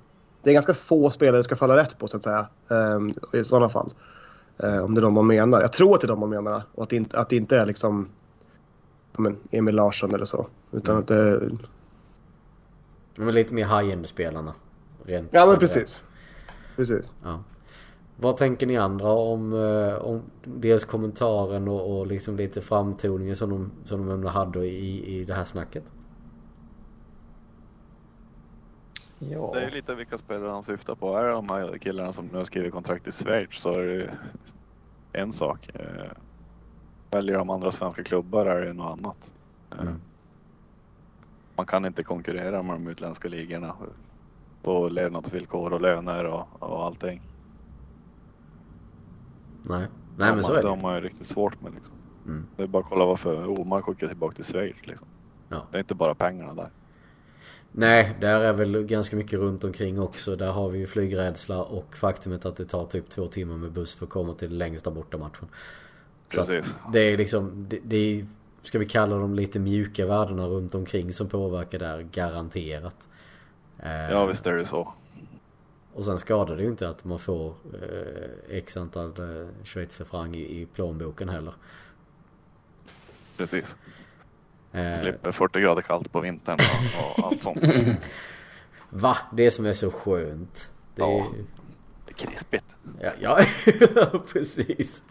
det är ganska få spelare det ska falla rätt på så att säga. Um, I sådana fall. Uh, om det är de man menar. Jag tror att det är de man menar. Och att det inte, att det inte är liksom... Men, Emil Larsson eller så. Utan mm. att det... Men lite mer high-end spelarna. Rent ja men precis. Precis. Ja. Vad tänker ni andra om, eh, om dels kommentaren och, och liksom lite framtoningen som de, som de hade i, i det här snacket? Ja. Det är ju lite vilka spelare han syftar på. Är det de här killarna som nu har skrivit kontrakt i Schweiz så är det en sak. Eh, väljer de andra svenska klubbar är det något annat. Eh, mm. Man kan inte konkurrera med de utländska ligorna på levnadsvillkor och löner och, och allting. Nej, Nej men så är det. De har ju riktigt svårt med liksom. Mm. Det är bara att kolla varför Omar skickar tillbaka till Schweiz liksom. Ja. Det är inte bara pengarna där. Nej, där är väl ganska mycket runt omkring också. Där har vi ju flygrädsla och faktumet att det tar typ två timmar med buss för att komma till längsta bortamatchen. Precis. det är liksom, det, det är, ska vi kalla dem lite mjuka värdena runt omkring som påverkar där garanterat. Ja visst är det så. Och sen skadar det ju inte att man får eh, x antal eh, schweizerfranc i, i plånboken heller. Precis. Eh. Slipper 40 grader kallt på vintern och, och allt sånt. Va? Det som är så skönt. Det ja, det är krispigt. Ja, ja precis.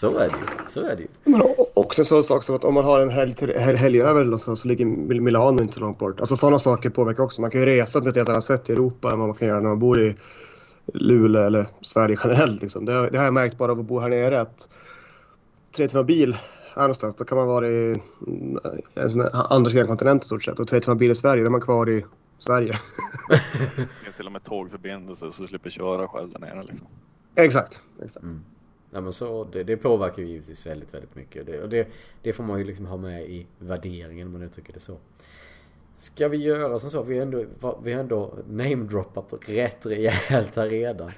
Så är det Så är det ju. Men också en sån sak som att om man har en helg, helg över så, så ligger Milano inte långt bort. Alltså sådana saker påverkar också. Man kan ju resa på ett helt annat sätt i Europa än vad man kan göra när man bor i Luleå eller Sverige generellt. Liksom. Det, det, har jag märkt bara av att bo här nere. Att tre timmar bil här någonstans, då kan man vara i mm, andra sidan kontinenten i stort sett. Och tre timmar bil i Sverige, då är man kvar i Sverige. det finns till och med tågförbindelser så du slipper köra själv där nere liksom. Exakt. exakt. Mm. Ja, men så, det, det påverkar ju givetvis väldigt, väldigt mycket. Det, och det, det får man ju liksom ha med i värderingen om man uttrycker det så. Ska vi göra som så? Vi har ändå, vi har ändå namedroppat rätt rejält här redan.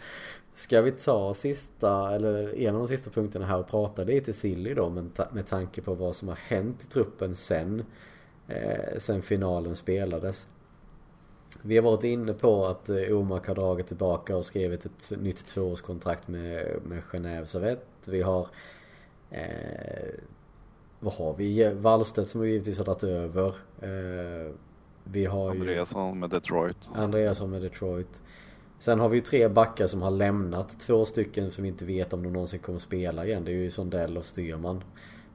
Ska vi ta sista, eller en av de sista punkterna här och prata lite silly då med, med tanke på vad som har hänt i truppen sen, eh, sen finalen spelades. Vi har varit inne på att eh, Omak har dragit tillbaka och skrivit ett nytt tvåårskontrakt med, med Genève Servette. Vi har eh, vad har vi? Wallstedt som vi givetvis har dragit över. Eh, vi har Andreasson med Detroit. Andreasson med Detroit. Sen har vi ju tre backar som har lämnat. Två stycken som vi inte vet om de någonsin kommer spela igen. Det är ju Sondell och Styrman.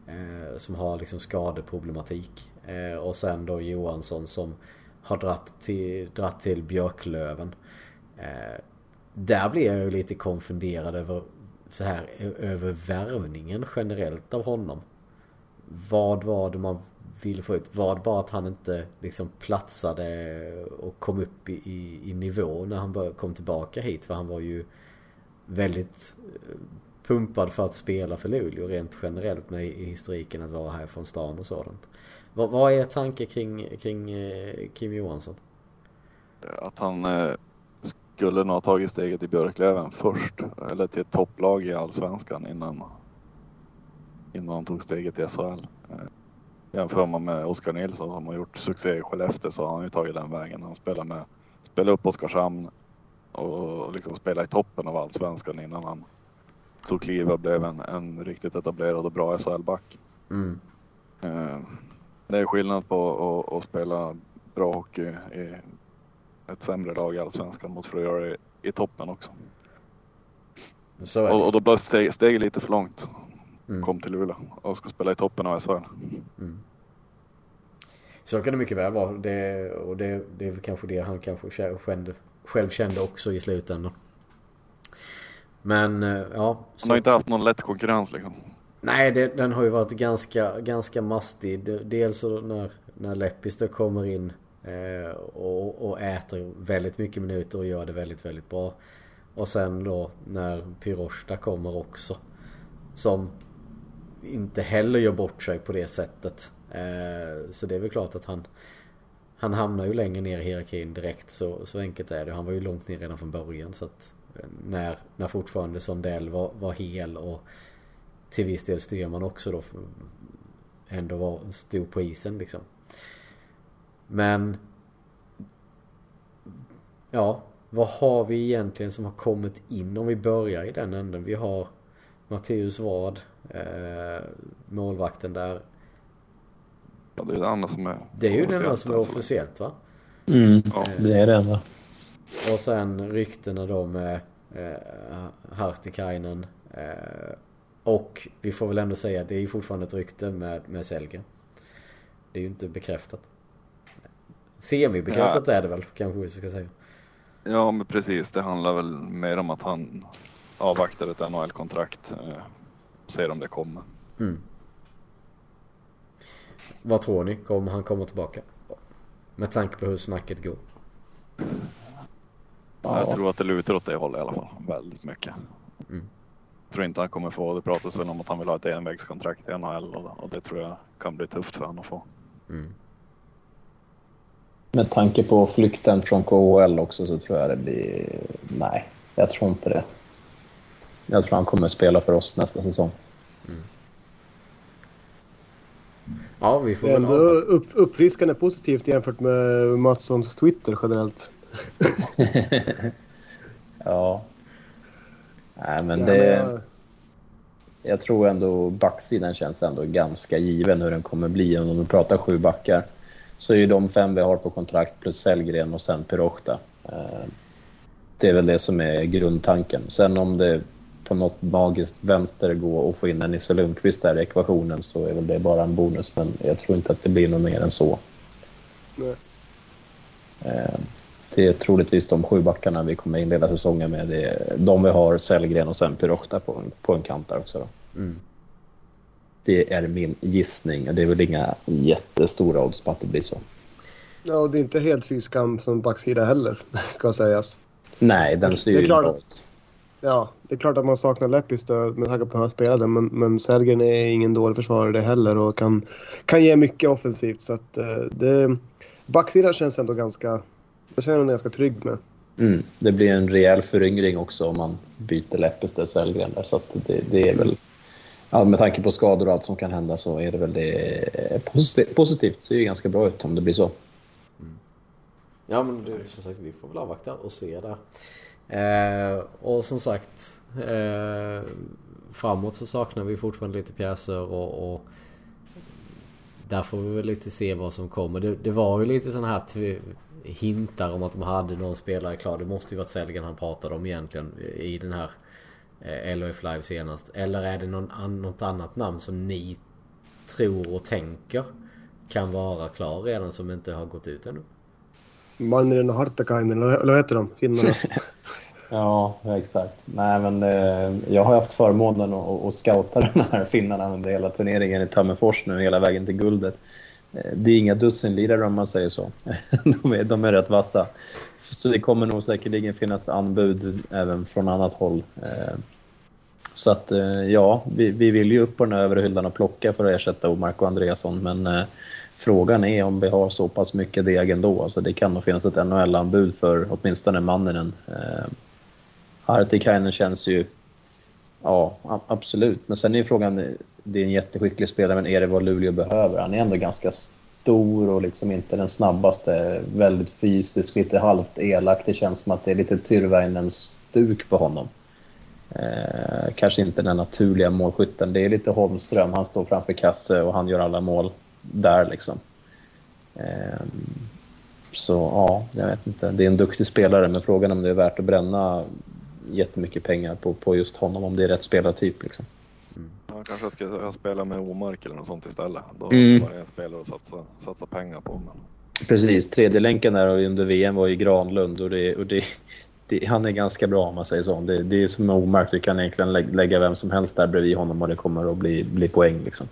Eh, som har liksom skadeproblematik. Eh, och sen då Johansson som har dratt till, dratt till Björklöven. Eh, där blir jag ju lite konfunderad över så här över värvningen generellt av honom. Vad var det man ville få ut? Var det bara att han inte liksom platsade och kom upp i, i, i nivå när han kom tillbaka hit? För han var ju väldigt eh, pumpad för att spela för Luleå rent generellt med historiken att vara här från stan och sådant. Vad, vad är tanken kring, kring eh, Kim Johansson? Att han eh, skulle nog ha tagit steget i Björklöven först. Eller till ett topplag i Allsvenskan innan, innan han tog steget i SHL. Eh, jämför man med Oskar Nilsson som har gjort succé i Skellefteå så har han ju tagit den vägen. Han spelar med, spelar upp Oskarshamn och liksom spelar i toppen av Allsvenskan innan han tog kliv och blev en, en riktigt etablerad och bra SHL-back. Mm. Eh, det är skillnad på att, att spela bra hockey i ett sämre lag i Allsvenskan mot för att göra det i toppen också. Och, och, då blev steg, steget lite för långt. Mm. Kom till Luleå och ska spela i toppen av SHL. Mm. Så kan det mycket väl vara. Det, och det, det är väl kanske det han kanske kände, själv kände också i slutändan. Men eh, ja. Så... Han har inte haft någon lätt konkurrens liksom. Nej, det, den har ju varit ganska, ganska mastig. Dels när, när Leppis då kommer in eh, och, och äter väldigt mycket minuter och gör det väldigt, väldigt bra. Och sen då när Pyroshta kommer också. Som inte heller gör bort sig på det sättet. Eh, så det är väl klart att han han hamnar ju längre ner i hierarkin direkt så, så enkelt är det. Han var ju långt ner redan från början så att eh, när, när fortfarande Sondell var, var hel och till viss del Styrman också då ändå var, stod på isen liksom. Men ja, vad har vi egentligen som har kommit in om vi börjar i den änden? Vi har Matteus Ward, eh, målvakten där. Ja, det är det enda som är Det är ju det enda som är officiellt va? Mm, ja. det är det enda. Och sen ryktena då med eh, Hartikainen eh, och vi får väl ändå säga att det är ju fortfarande ett rykte med, med Selgren. Det är ju inte bekräftat. Semibekräftat ja. är det väl kanske vi ska säga. Ja men precis, det handlar väl mer om att han avvaktar ett NHL-kontrakt. Eh, ser om det kommer. Mm. Vad tror ni? Kommer han komma tillbaka? Med tanke på hur snacket går. Ja. Jag tror att det lutar åt det hållet i alla fall. Väldigt mycket. Mm. Tror inte han kommer få det. pratas väl om att han vill ha ett envägskontrakt i NHL och det tror jag kan bli tufft för honom att få. Mm. Med tanke på flykten från KHL också så tror jag det blir... Nej, jag tror inte det. Jag tror han kommer spela för oss nästa säsong. Mm. Ja, vi får det är ändå upp, uppfriskande positivt jämfört med Mattssons Twitter generellt. ja. Nej, men det... Jag tror ändå backsidan känns ändå ganska given hur den kommer bli. Om du pratar sju backar så är ju de fem vi har på kontrakt plus Sellgren och sen Pirochta. Eh, det är väl det som är grundtanken. Sen om det på något magiskt vänster gå och få in en Nisse Lundqvist där i ekvationen så är väl det bara en bonus. Men jag tror inte att det blir något mer än så. Nej. Eh, det är troligtvis de sju backarna vi kommer inleda säsongen med. Det är de vi har, Sellgren och sen Pirochta på, på en kant där också. Mm. Det är min gissning. Det är väl inga jättestora odds på att det blir så. Ja, och det är inte helt fy skam som backsida heller, ska sägas. Nej, den ser ju bra ut. Ja, det är klart att man saknar Lepistö med tanke på hur han spelade. Men, men Sellgren är ingen dålig försvarare det heller och kan, kan ge mycket offensivt. Så att uh, det... Backsidan känns ändå ganska... Jag känner mig ganska trygg med. Mm, det blir en rejäl föryngring också om man byter och Sellgren där. Så att det, det är väl... Ja, med tanke på skador och allt som kan hända så är det väl det positivt. positivt ser ju ganska bra ut om det blir så. Mm. Ja men det, som sagt vi får väl avvakta och se där. Eh, och som sagt eh, Framåt så saknar vi fortfarande lite pjäser och, och där får vi väl lite se vad som kommer. Det, det var ju lite sådana här hintar om att de hade någon spelare klar. Det måste ju varit Sellgren han pratade om egentligen i den här eh, LOF Live senast. Eller är det någon, något annat namn som ni tror och tänker kan vara klar redan som inte har gått ut ännu? Manninen och Hartakainen, eller vad heter de? Finnarna? ja, exakt. Nej, men eh, jag har haft förmånen att, att scouta de här finnarna under hela turneringen i Tammerfors nu, hela vägen till guldet. Eh, det är inga dussinlirare om man säger så. de, är, de är rätt vassa. Så det kommer nog säkerligen finnas anbud även från annat håll. Eh, så att eh, ja, vi, vi vill ju upp på den här övre hyllan och plocka för att ersätta Omark och Andreasson. Men Frågan är om vi har så pass mycket deg ändå. Alltså det kan nog finnas ett NHL-anbud för åtminstone mannen. Eh, Hartikainen känns ju... Ja, absolut. Men sen är frågan, det är en jätteskicklig spelare, men är det vad Luleå behöver? Han är ändå ganska stor och liksom inte den snabbaste. Väldigt fysisk, lite halvt elak. Det känns som att det är lite Tyrväinen-stuk på honom. Eh, kanske inte den naturliga målskytten. Det är lite Holmström. Han står framför kasse och han gör alla mål där liksom. Eh, så ja, jag vet inte. Det är en duktig spelare, men frågan är om det är värt att bränna jättemycket pengar på, på just honom, om det är rätt spelartyp. Liksom. Mm. Ja, kanske ska spela med Omark eller något sånt istället. Då mm. var det en spelare att satsa, satsa pengar på. Men... Precis, tredje länken där under VM var ju Granlund och, det, och det, det, han är ganska bra om man säger så. Det, det är som Omark, du kan egentligen lägga vem som helst där bredvid honom och det kommer att bli, bli poäng. Liksom.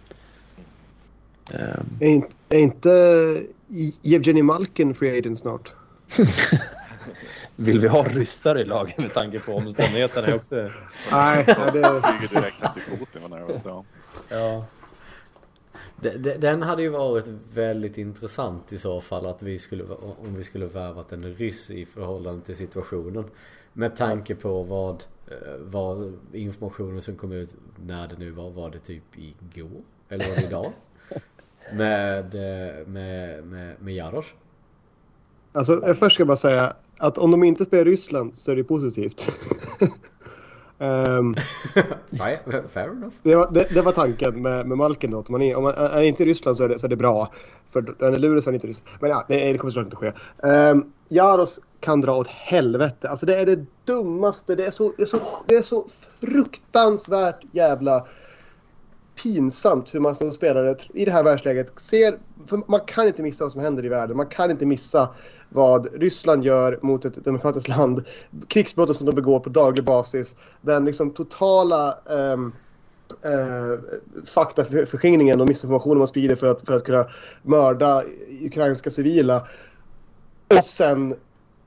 Um. Är, är inte Evgenij Malkin free agent snart? Vill vi ha ryssar i laget med tanke på omständigheterna också? Nej, det... Flyger direkt till Putin. Ja. Den hade ju varit väldigt intressant i så fall att vi skulle, om vi skulle värvat en ryss i förhållande till situationen. Med tanke på vad, eh, vad informationen som kom ut när det nu var, var det typ igår? Eller var det idag? med, eh, med, med, med Jaros? Alltså, först ska jag bara säga att om de inte spelar Ryssland så är det positivt. um, Fair enough. Det var, det, det var tanken med, med Malkin då. Om man, är, om man är inte i Ryssland så är det, så är det bra. För den är lurig så är inte i Ryssland. Men ja, det, det kommer såklart inte ske. Um, Jaros kan dra åt helvete. Alltså det är det dummaste. Det är så, det är så, det är så fruktansvärt jävla pinsamt hur man som spelare i det här världsläget ser... man kan inte missa vad som händer i världen. Man kan inte missa vad Ryssland gör mot ett demokratiskt land. Krigsbrotten som de begår på daglig basis. Den liksom totala um, uh, faktaförskingringen och missinformationen man sprider för att, för att kunna mörda ukrainska civila. Och sen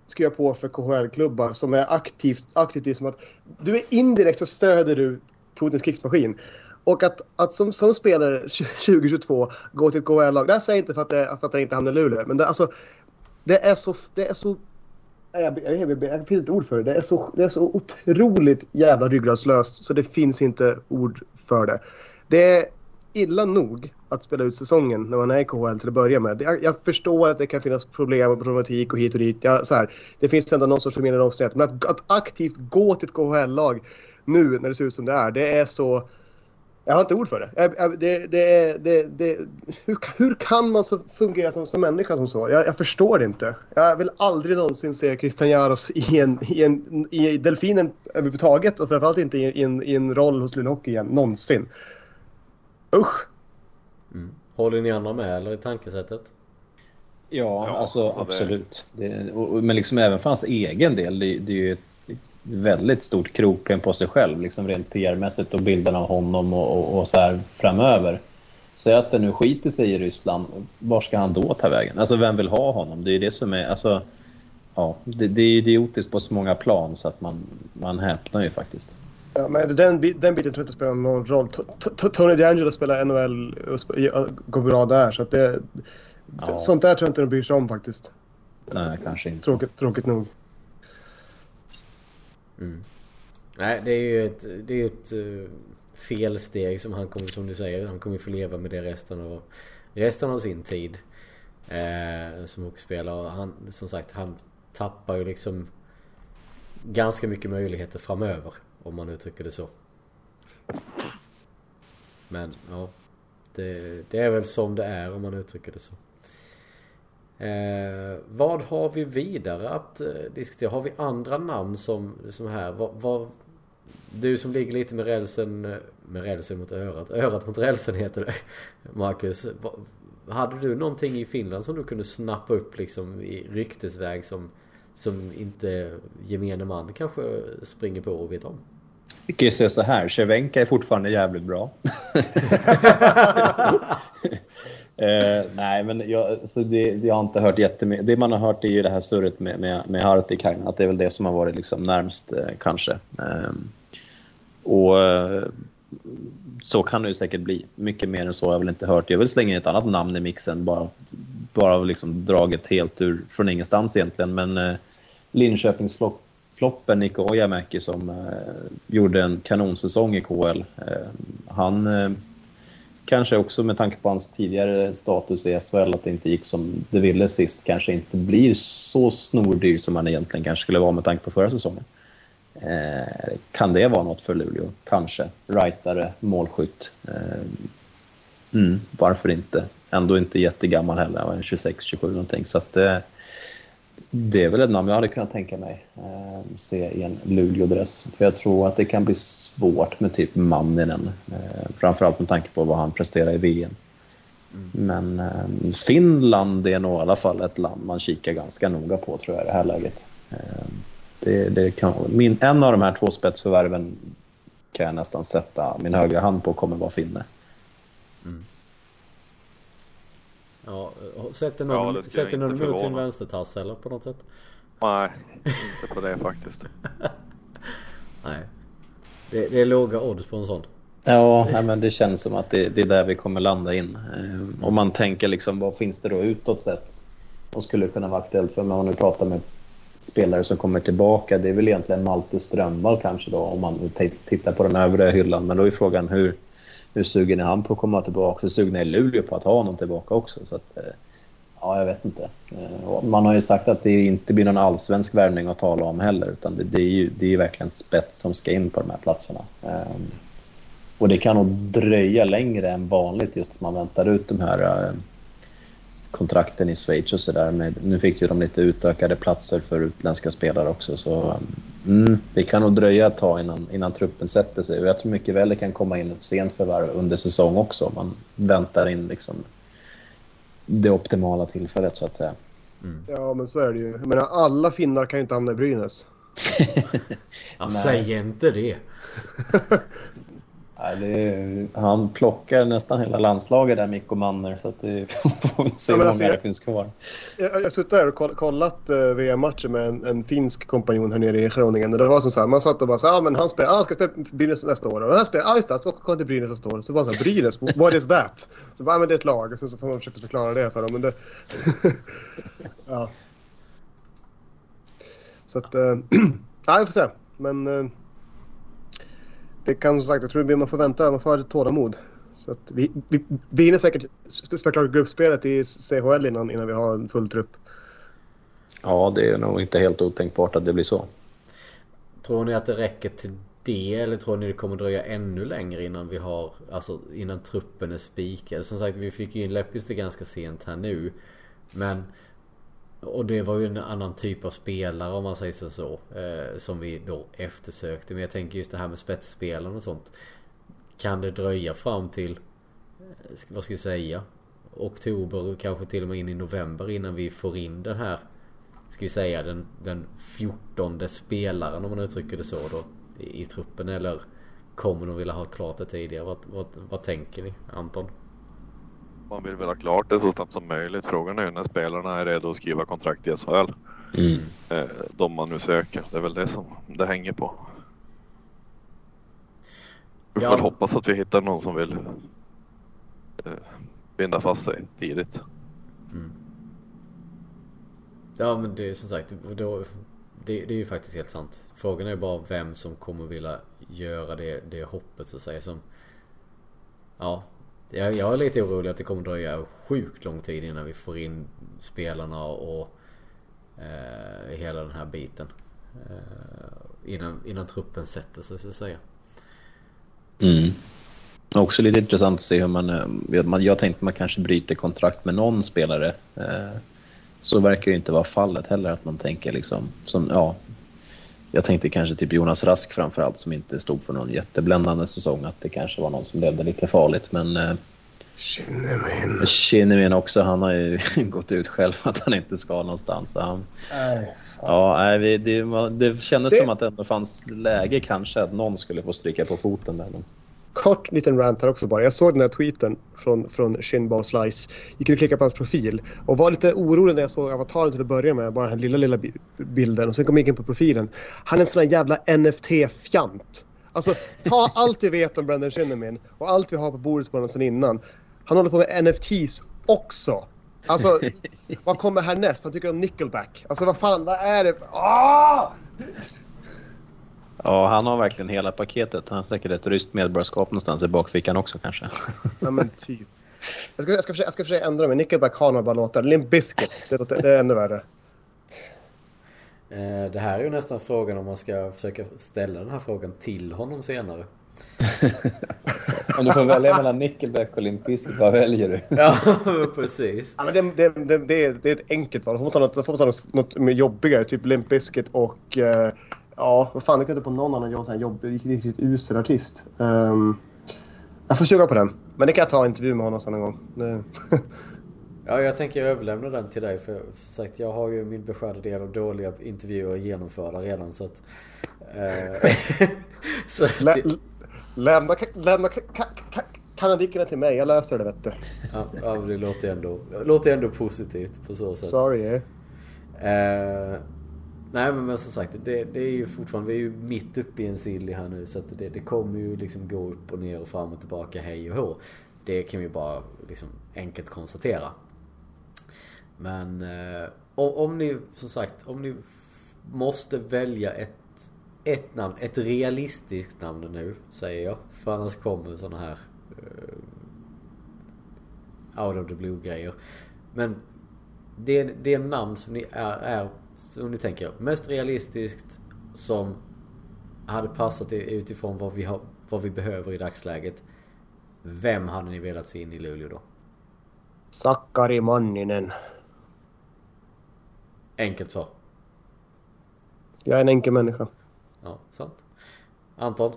skriva på för KHL-klubbar som är aktivt, aktivt som att du är indirekt så stöder du Putins krigsmaskin. Och att, att som, som spelare 2022 gå till ett KHL-lag, det här säger jag inte för att, det, för att det inte hamnar i Luleå, men det, alltså, det är så... Det är så jag, jag, jag, jag finns inte ord för det. Det är, så, det är så otroligt jävla ryggradslöst så det finns inte ord för det. Det är illa nog att spela ut säsongen när man är i KHL till att börja med. Jag, jag förstår att det kan finnas problem och problematik och hit och dit. Ja, så här, det finns ändå någon sorts förmildrande omständighet. Men att, att aktivt gå till ett KHL-lag nu när det ser ut som det är, det är så... Jag har inte ord för det. det, det, det, det hur, hur, kan man så fungera som, som människa som så? Jag, jag, förstår det inte. Jag vill aldrig någonsin se Christian Jaros i, en, i, en, i Delfinen överhuvudtaget och framförallt inte i, i, en, i en roll hos Luleå Hockey igen, någonsin. Usch! Mm. Håller ni andra med eller i tankesättet? Ja, ja alltså absolut. Det, och, men liksom även för hans egen del, det, det är ju ett väldigt stort krokben på sig själv, liksom rent PR-mässigt och bilderna av honom och, och, och, så här framöver. Säg att det nu skiter sig i Ryssland, var ska han då ta vägen? Alltså vem vill ha honom? Det är det som är, alltså, ja, det, det är idiotiskt på så många plan så att man, man häpnar ju faktiskt. Ja, men den, den biten tror jag inte spelar någon roll. Tony DeAngelo spelar NHL och går bra där. Så att det, ja. Sånt där tror jag inte de bryr sig om faktiskt. Nej, kanske inte. Tråkigt, tråkigt nog. Mm. Nej, det är ju ett, det är ett eh, felsteg som han kommer, som du säger, han kommer få leva med det resten av, resten av sin tid. Eh, som hockeyspelare. Han, som sagt, han tappar ju liksom ganska mycket möjligheter framöver. Om man uttrycker det så. Men ja. Det, det är väl som det är om man uttrycker det så. Eh, vad har vi vidare att eh, diskutera? Har vi andra namn som, som här? Vad, vad, du som ligger lite med rälsen, eh, med rälsen mot örat, örat mot rälsen heter det Marcus. Vad, hade du någonting i Finland som du kunde snappa upp liksom i ryktesväg som, som inte gemene man kanske springer på och vet om? Vi kan ju säga så här, Cervenka är fortfarande jävligt bra. eh, nej, men jag, så det, jag har inte hört jättemycket. Det man har hört är ju det här surret med, med, med Hartikainen, att det är väl det som har varit liksom närmst eh, kanske. Ehm, eh, och så kan det ju säkert bli. Mycket mer än så har jag väl inte hört. Jag vill slänga in ett annat namn i mixen, bara, bara liksom draget helt ur, från ingenstans egentligen. Men eh, Linköpingsfloppen, Niko Ojamäki som eh, gjorde en kanonsäsong i KL. Eh, han eh, kanske också med tanke på hans tidigare status i SHL att det inte gick som det ville sist kanske inte blir så snordyr som han egentligen kanske skulle vara med tanke på förra säsongen. Eh, kan det vara något för Luleå? Kanske. Rightare, målskytt. Eh, mm, varför inte? Ändå inte jättegammal heller, 26-27 någonting. Så att, eh, det är väl ett namn jag hade kunnat tänka mig eh, se i en Luleå-dress. För jag tror att det kan bli svårt med typ Manninen. Eh, framförallt med tanke på vad han presterar i VM. Mm. Men eh, Finland är nog i alla fall ett land man kikar ganska noga på tror jag i det här läget. Eh, det, det kan, min, en av de här två spetsförvärven kan jag nästan sätta min högra hand på kommer vara finne. Mm. Ja, sätter någon, ja, sätter någon mot sin vänstertass eller på något sätt? Nej, inte på det faktiskt. Nej. Det, det, är låga odds på en sån. Ja, nej, men det känns som att det, det, är där vi kommer landa in. Eh, om man tänker liksom, vad finns det då utåt sett? Och skulle kunna vara aktuellt för om man nu pratar med spelare som kommer tillbaka. Det är väl egentligen Malte Strömvall kanske då om man tittar på den övre hyllan. Men då är frågan hur, hur sugen är han på att komma tillbaka? Hur sugen är Luleå på att ha honom tillbaka också? Så att, eh, ja, jag vet inte. Eh, man har ju sagt att det inte blir någon allsvensk värvning att tala om heller, utan det, det är ju det är verkligen spets som ska in på de här platserna. Ehm, och det kan nog dröja längre än vanligt just att man väntar ut de här eh, kontrakten i Schweiz och sådär. Nu fick ju de lite utökade platser för utländska spelare också. Så ehm, mm, det kan nog dröja ett tag innan, innan truppen sätter sig. Och jag tror mycket väl det kan komma in ett sent förvärv under säsong också. Om man väntar in liksom det optimala tillfället så att säga. Mm. Ja, men så är det ju. Jag menar, alla finnar kan ju inte hamna i Brynäs. ja, säg inte det. är, han plockar nästan hela landslaget där, Mikko Manner. Så att det får vi se hur många alltså, det finns kvar. Jag har suttit här och kollat uh, VM-matcher med en, en, finsk kompanjon här nere i Groningen. Och det var som så här, man satt och bara så ah, men han spelar, ah, ska spela Brynäs nästa år. Och han spelar, ah just det, ska komma till Brynäs nästa år. Så bara så här, Brynäs, what is that? Så bara, ah, men det är ett lag. Och sen så får man försöka förklara det för dem. Men det... ja. Så att, uh, ja, vi får se. Men... Uh, det kan som sagt, jag tror att man får vänta, man får ha lite tålamod. Så att vi, vi, vi hinner säkert spela klart gruppspelet i CHL innan, innan vi har en full trupp. Ja, det är nog inte helt otänkbart att det blir så. Tror ni att det räcker till det eller tror ni det kommer dröja ännu längre innan vi har, alltså innan truppen är spikad? Som sagt, vi fick ju in Lepistö ganska sent här nu. Men och det var ju en annan typ av spelare om man säger så, så eh, Som vi då eftersökte. Men jag tänker just det här med spetsspelaren och sånt. Kan det dröja fram till, eh, vad ska vi säga? Oktober och kanske till och med in i november innan vi får in den här Ska vi säga den, den 14 spelaren om man uttrycker det så då i, i truppen eller Kommer de vilja ha klart det tidigare? Vad, vad, vad tänker ni Anton? Man vill väl ha klart det så snabbt som möjligt. Frågan är ju när spelarna är redo att skriva kontrakt i SHL. Mm. Eh, de man nu söker. Det är väl det som det hänger på. Vi får ja. hoppas att vi hittar någon som vill eh, binda fast sig tidigt. Mm. Ja men det är som sagt, då, det, det, är ju faktiskt helt sant. Frågan är bara vem som kommer vilja göra det, det hoppet så att säga. Som, ja, jag, jag är lite orolig att det kommer dröja sjukt lång tid innan vi får in spelarna och eh, hela den här biten. Eh, innan, innan truppen sätter sig så att säga. Mm. Också lite intressant att se hur man... Eh, jag, jag tänkte att man kanske bryter kontrakt med någon spelare. Eh, så verkar ju inte vara fallet heller. Att man tänker liksom... Som, ja, jag tänkte kanske typ Jonas Rask framförallt som inte stod för någon jättebländande säsong. Att det kanske var någon som levde lite farligt. Men eh, Kinnemin. Kinnemin också. Han har ju gått ut själv att han inte ska någonstans. Så han, nej. Ja, nej, det, det kändes det... som att det ändå fanns läge kanske att någon skulle få stryka på foten där. Kort liten rant här också bara. Jag såg den här tweeten från, från Shinbao Slice. Gick in och klickade på hans profil och var lite orolig när jag såg avataren till att börja med. Bara den här lilla, lilla bilden. Och sen kom jag in på profilen. Han är en sån här jävla NFT-fjant. Alltså ta allt vi vet om Brandon Shinnimin och allt vi har på bordet på honom sen innan. Han håller på med NFTs också. Alltså, vad kommer härnäst? Han tycker om Nickelback. Alltså vad fan, vad är det? Ah! Ja, han har verkligen hela paketet. Han har säkert ett ryskt medborgarskap någonstans i bakfickan också kanske. Ja, men typ. Jag ska, jag ska, försöka, jag ska försöka ändra mig. Nickelback har några bra låtar. Limp Bizkit, det, det är ännu värre. Eh, det här är ju nästan frågan om man ska försöka ställa den här frågan till honom senare. om du får välja mellan Nickelback och Limp Bizkit, vad väljer du? ja, precis. Ja, men det, det, det, det, är, det är ett enkelt val. Får man ta något, får man ta något, något jobbigare, typ Limp Bizkit och uh, Ja, vad fan, jag kan inte på någon annan jobb, sån jobb, riktigt, riktigt usel artist. Um, jag får suga på den. Men det kan jag ta en intervju med honom sen en gång. ja, jag tänker överlämna den till dig. För som sagt, jag har ju min beskärda del av dåliga intervjuer genomförda redan. Så att... Eh, så Lä, lämna lämna kanadikerna till mig. Jag löser det, vet du. ja, ja, det låter ändå, låter ändå positivt på så sätt. Sorry. Eh, Nej men som sagt, det, det, är ju fortfarande, vi är ju mitt uppe i en silly här nu så att det, det kommer ju liksom gå upp och ner och fram och tillbaka hej och hå. Det kan vi bara liksom enkelt konstatera. Men eh, om ni, som sagt, om ni måste välja ett, ett namn, ett realistiskt namn nu säger jag. För annars kommer sådana här eh, out of the blue grejer. Men det, det är namn som ni är, är om ni tänker mest realistiskt som hade passat utifrån vad vi, har, vad vi behöver i dagsläget. Vem hade ni velat se in i Luleå då? Sakari Manninen. Enkelt svar. Jag är en enkel människa. Ja, sant. Anton?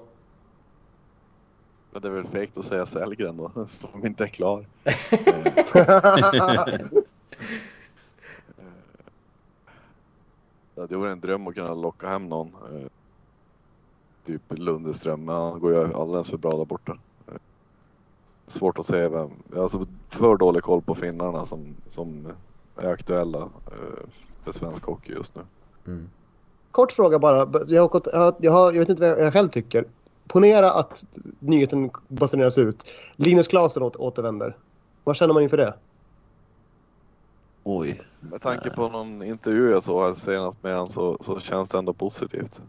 Men det är väl fegt att säga Sellgren då, som inte är klar. det vore en dröm att kunna locka hem någon. Eh, typ Lundeström, men han går ju alldeles för bra där borta. Eh, svårt att se vem. Alltså för dålig koll på finnarna som, som är aktuella eh, för svensk hockey just nu. Mm. Kort fråga bara. Jag, har, jag, har, jag vet inte vad jag själv tycker. Ponera att nyheten basuneras ut. Linus Klasen återvänder. Vad känner man inför det? Oj. Med tanke på någon intervju jag såg senast med honom så, så känns det ändå positivt.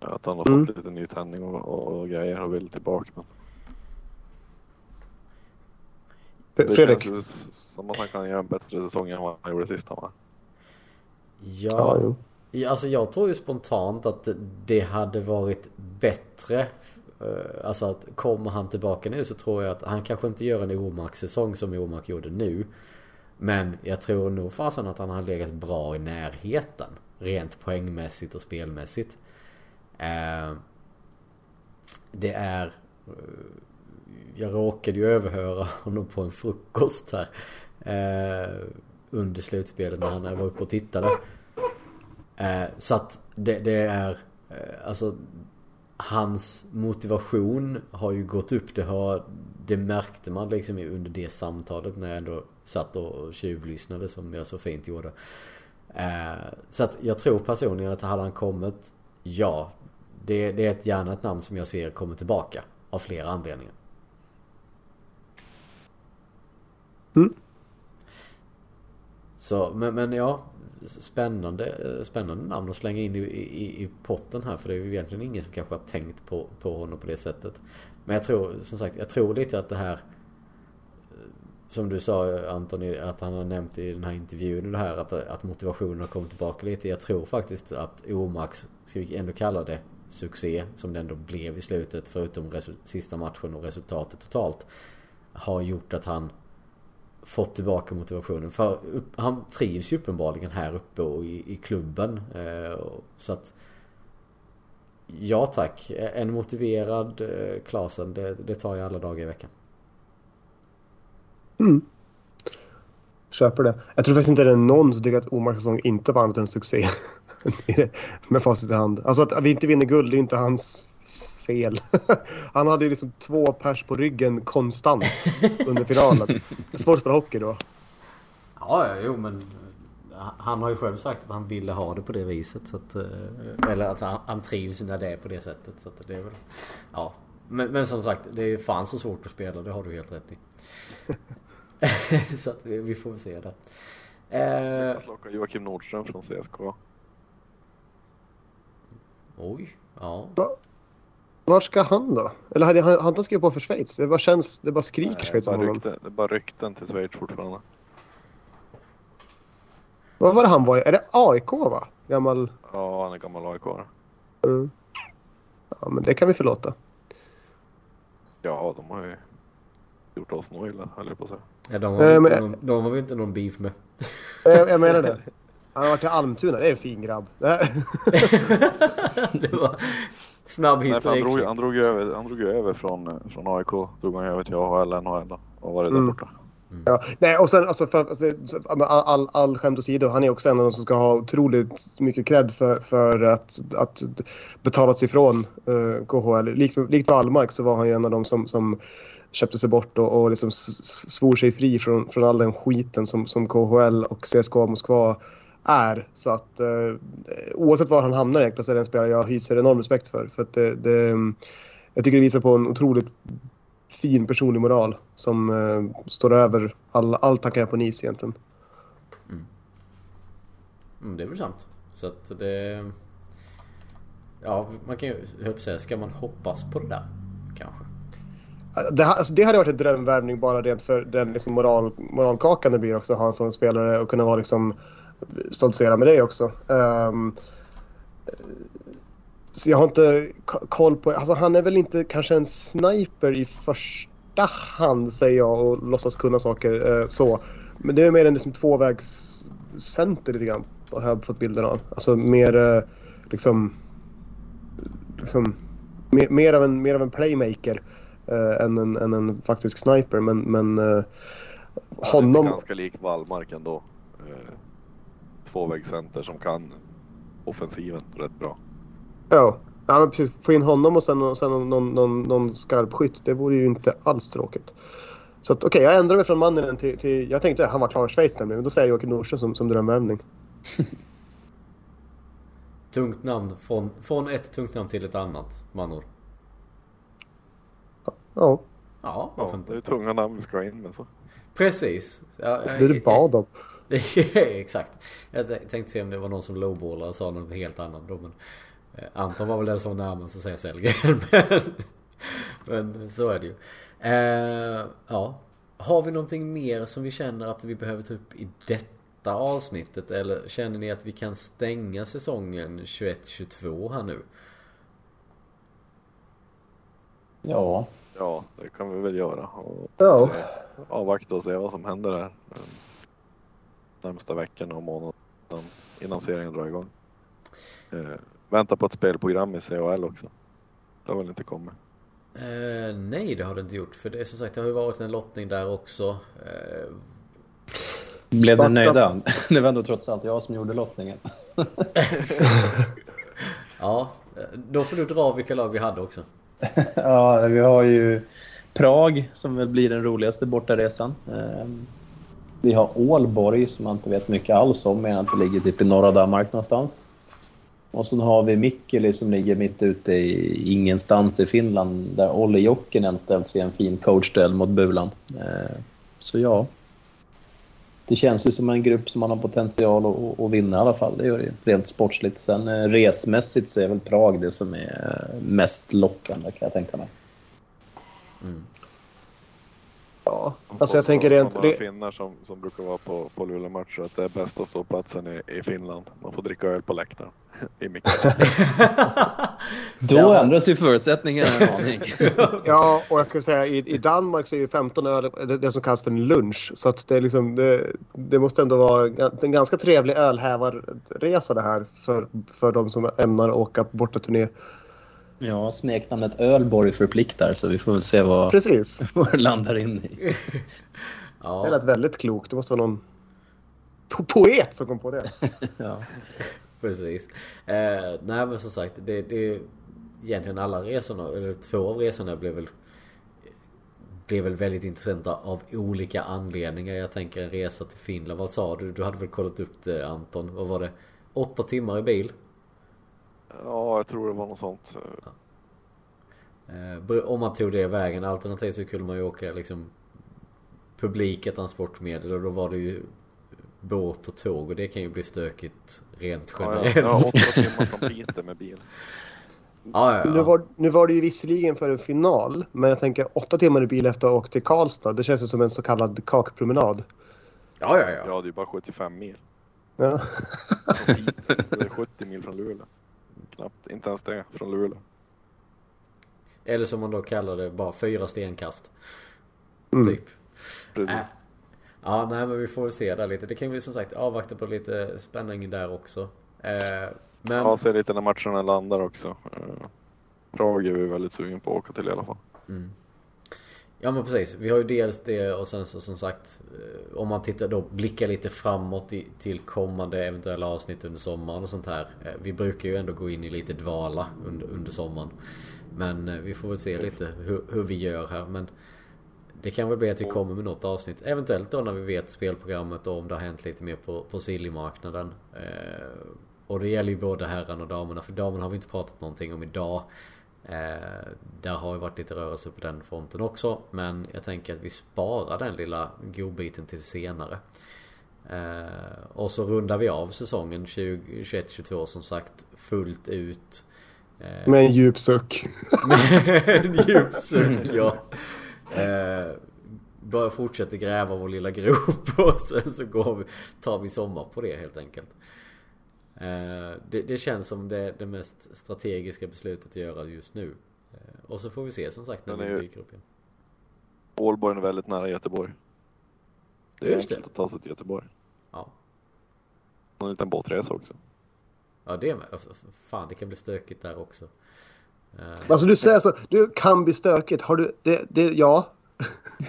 Att han har mm. fått lite ny tändning och, och, och, grejer och vill tillbaka. Men... Det Fredrik. känns som att han kan göra en bättre säsong än vad han gjorde sist va? Ja, ja alltså jag tror ju spontant att det hade varit bättre eh, Alltså att kommer han tillbaka nu så tror jag att han kanske inte gör en Omark-säsong som Omark gjorde nu men jag tror nog fasen att han har legat bra i närheten Rent poängmässigt och spelmässigt. Eh, Det är eh, Jag råkade ju överhöra honom på en frukost här eh, Under slutspelet när han var uppe och tittade. Eh, så att det, det är eh, alltså hans motivation har ju gått upp. Det, har, det märkte man liksom under det samtalet när jag ändå satt och tjuvlyssnade som jag så fint gjorde. Eh, så att jag tror personligen att hade han kommit, ja. Det, det är ett gärna ett namn som jag ser kommer tillbaka. Av flera anledningar. Mm. Så, men, men ja, spännande, eh, spännande namn att slänga in i, i, i potten här. För det är ju egentligen ingen som kanske har tänkt på, på honom på det sättet. Men jag tror som sagt, jag tror lite att det här eh, som du sa Anton, att han har nämnt i den här intervjun det här att, att motivationen har kommit tillbaka lite. Jag tror faktiskt att Omax, ska vi ändå kalla det succé, som det ändå blev i slutet förutom sista matchen och resultatet totalt, har gjort att han fått tillbaka motivationen. För han trivs ju uppenbarligen här uppe och i, i klubben. Eh, så att Ja tack. En motiverad eh, Klasen, det, det tar jag alla dagar i veckan. Mm. Köper det. Jag tror faktiskt inte det är någon som tycker att Omars säsong inte var annat än succé. Med facit i hand. Alltså att vi inte vinner guld, det är inte hans fel. Han hade ju liksom två pers på ryggen konstant under finalen. Det är svårt att spela hockey då. Ja, jo men han har ju själv sagt att han ville ha det på det viset. Så att, eh, eller att han, han trivs när det är på det sättet. Så att det är väl, ja. Men, men som sagt, det är fan så svårt att spela. Det har du helt rätt i. så att vi, vi får väl se det. Eh, jag lockar Joakim Nordström från CSK. Oj, ja. Var ska han då? Eller hade han, han skrivit på för Schweiz? Det bara känns, det bara skriker Nej, Schweiz om honom. Det är bara rykten till Schweiz fortfarande. Vad var det han var Är det AIK va? Gammal... Ja, han är gammal AIK. Mm. Ja, men det kan vi förlåta. Ja, de har ju gjort oss nog illa, höll jag på att säga. Ja, de har, äh, men... någon, de har vi inte någon beef med. Jag, jag menar det. Han har varit i Almtuna, det är en fin grabb. det var Snabb historik. Han drog, han, drog över, han drog över från, från AIK. Drog han över till AHL, NHL och var det där mm. borta. Mm. Ja. Nej, och sen alltså, för, alltså, all, all skämt åsido, han är också en av de som ska ha otroligt mycket cred för, för att, att betala sig ifrån uh, eh, KHL. Likt, likt Wallmark så var han ju en av de som, som köpte sig bort och, och liksom svor sig fri från, från all den skiten som, som KHL och CSKA Moskva är. Så att eh, oavsett var han hamnar egentligen så är det en spelare jag hyser enorm respekt för. för att det, det, jag tycker det visar på en otroligt fin personlig moral som eh, står över all, allt han kan göra på NIS egentligen. Mm. Mm, det är väl sant. Så att det... Ja, man kan ju höll säga, ska man hoppas på det där? Kanske. Det, alltså, det hade varit en drömvärvning bara rent för den liksom moral, moralkakan det blir också att ha en sån spelare och kunna vara liksom stoltsera med det också. Um, så jag har inte koll på... Alltså han är väl inte kanske en sniper i första hand säger jag och låtsas kunna saker eh, så. Men det är mer en liksom tvåvägscenter lite grann har jag fått bilden av. Alltså mer eh, liksom... liksom mer, mer, av en, mer av en playmaker eh, än, en, än en faktisk sniper. Men, men eh, honom... är ganska lik Wallmark ändå. Tvåvägscenter som kan offensiven rätt bra. Ja, ja precis. Få in honom och sen, och sen någon, någon, någon skarpskytt. Det vore ju inte alls tråkigt. Så okej, okay, jag ändrar mig från mannen till, till... Jag tänkte att han var klar i Schweiz nämligen. Men då säger jag Joakim Nordström som, som drömvärmning. tungt namn. Från, från ett tungt namn till ett annat, manor. Ja. Ja, varför inte? Det är tunga namn vi ska in med så. Precis. Ja, det är du bad om. Exakt. Jag tänkte se om det var någon som lowballade och sa något helt annat då. Men eh, Anton var väl den som var närmast att säga Sellgren. Men, men så är det ju. Eh, ja. Har vi någonting mer som vi känner att vi behöver ta upp i detta avsnittet? Eller känner ni att vi kan stänga säsongen 21-22 här nu? Ja. Ja, det kan vi väl göra. Och ja. se, avvakta och se vad som händer där närmsta veckorna och månaden innan serien drar igång. Eh, vänta på ett spelprogram i CHL också. Det har väl inte kommit? Eh, nej, det har det inte gjort. För det som sagt, det har ju varit en lottning där också. Eh... Blev ni nöjda? Det var ändå trots allt jag som gjorde lottningen. ja, då får du dra vilka lag vi hade också. ja, vi har ju Prag som väl blir den roligaste bortaresan. Vi har Ålborg som man inte vet mycket alls om, men att det ligger typ i norra Danmark någonstans. Och sen har vi Mikkeli som ligger mitt ute i ingenstans i Finland där Olli Jokinen ställs i en fin coachduell mot Bulan. Eh, så ja, det känns ju som en grupp som man har potential att, att vinna i alla fall. Det gör det rent sportsligt. Sen eh, resmässigt så är väl Prag det som är eh, mest lockande kan jag tänka mig. Mm. Ja, alltså jag tänker rent... Några finnar som, som brukar vara på, på Luleå-matcher att det är bästa ståplatsen i, i Finland. Man får dricka öl på läktaren. I Då ändras ju förutsättningarna en aning. ja, och jag ska säga i, i Danmark så är ju 15 öl det, det som kallas för en lunch. Så att det, är liksom, det, det måste ändå vara en ganska trevlig ölhävarresa det här för, för de som ämnar åka på bortaturné. Ja, smeknamnet Ölborg förpliktar så vi får väl se vad, Precis. vad det landar in i. ja. Det lät väldigt klokt. Det måste vara någon po poet som kom på det. ja. Precis. Eh, nej men som sagt, det, det egentligen alla resorna, eller två av resorna blev väl blev väl väldigt intressanta av olika anledningar. Jag tänker en resa till Finland. Vad sa du? Du hade väl kollat upp det Anton? Vad var det? Åtta timmar i bil? Ja, jag tror det var något sånt. Ja. Eh, om man tog det vägen. Alternativt så kunde man ju åka liksom publika transportmedel och då var det ju båt och tåg och det kan ju bli stökigt rent generellt. Ja, ja, åtta timmar från Piteå med bil. Ja, ja, ja. Nu, var, nu var det ju visserligen för en final, men jag tänker åtta timmar i bil efter att ha åkt till Karlstad. Det känns ju som en så kallad kakpromenad. Ja, ja, ja. Ja, det är ju bara 75 mil. Ja. det är 70 mil från Luleå. Knappt, inte ens det, från Luleå. Eller som man då kallar det, bara fyra stenkast. Mm. Typ. Precis. Äh. Ja, nej men vi får väl se där lite. Det kan vi som sagt avvakta på lite spänning där också. Eh, men... Ja, se lite när matcherna landar också. Eh, Prag är vi väldigt sugen på att åka till i alla fall. Mm. Ja men precis. Vi har ju dels det och sen så som sagt eh, Om man tittar då blickar lite framåt i, till kommande eventuella avsnitt under sommaren och sånt här. Eh, vi brukar ju ändå gå in i lite dvala under, under sommaren. Men eh, vi får väl se lite hur, hur vi gör här. Men det kan väl bli att vi kommer med något avsnitt. Eventuellt då när vi vet spelprogrammet och om det har hänt lite mer på, på Silly-marknaden. Eh, och det gäller ju både herrarna och damerna. För damerna har vi inte pratat någonting om idag. Eh, där har ju varit lite rörelse på den fronten också. Men jag tänker att vi sparar den lilla godbiten till senare. Eh, och så rundar vi av säsongen 2021-22 som sagt fullt ut. Eh, med en djup suck. med en djup suck ja. Eh, bara fortsätter gräva vår lilla grop och sen så går vi, tar vi sommar på det helt enkelt. Eh, det, det, känns som det, det mest strategiska beslutet att göra just nu. Eh, och så får vi se som sagt när den vi dyker upp igen. Ålborg är väldigt nära Göteborg. Det är Just det. enkelt att ta sig till Göteborg. Ja. En liten båtresa också. Ja det med. Fan det kan bli stökigt där också. Eh, Alltså du säger så, du kan bli stökigt. Har du, det, det, ja.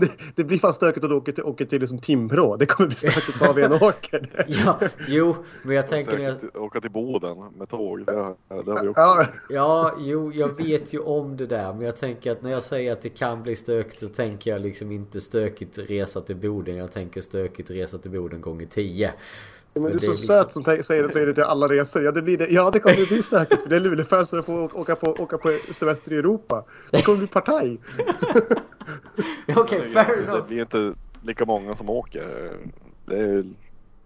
det, det blir fan stökigt att du åker till, åker till liksom Timrå. Det kommer bli stökigt var vi än åker. Ja, jo, men jag tänker jag... Åka till Boden med tåg. Det, det har vi också. Ja, Ja, jo, jag vet ju om det där. Men jag tänker att när jag säger att det kan bli stökigt så tänker jag liksom inte stökigt resa till Boden. Jag tänker stökigt resa till Boden gånger 10. men du är det så liksom- söt som säger det, säger det till alla resor. Ja, det, blir det. ja, det kommer att bli stökigt för det är Luleåfans som får åka på, åka på semester i Europa. Det kommer bli partaj. Okej, fair Det enough. blir inte lika många som åker. Det, är,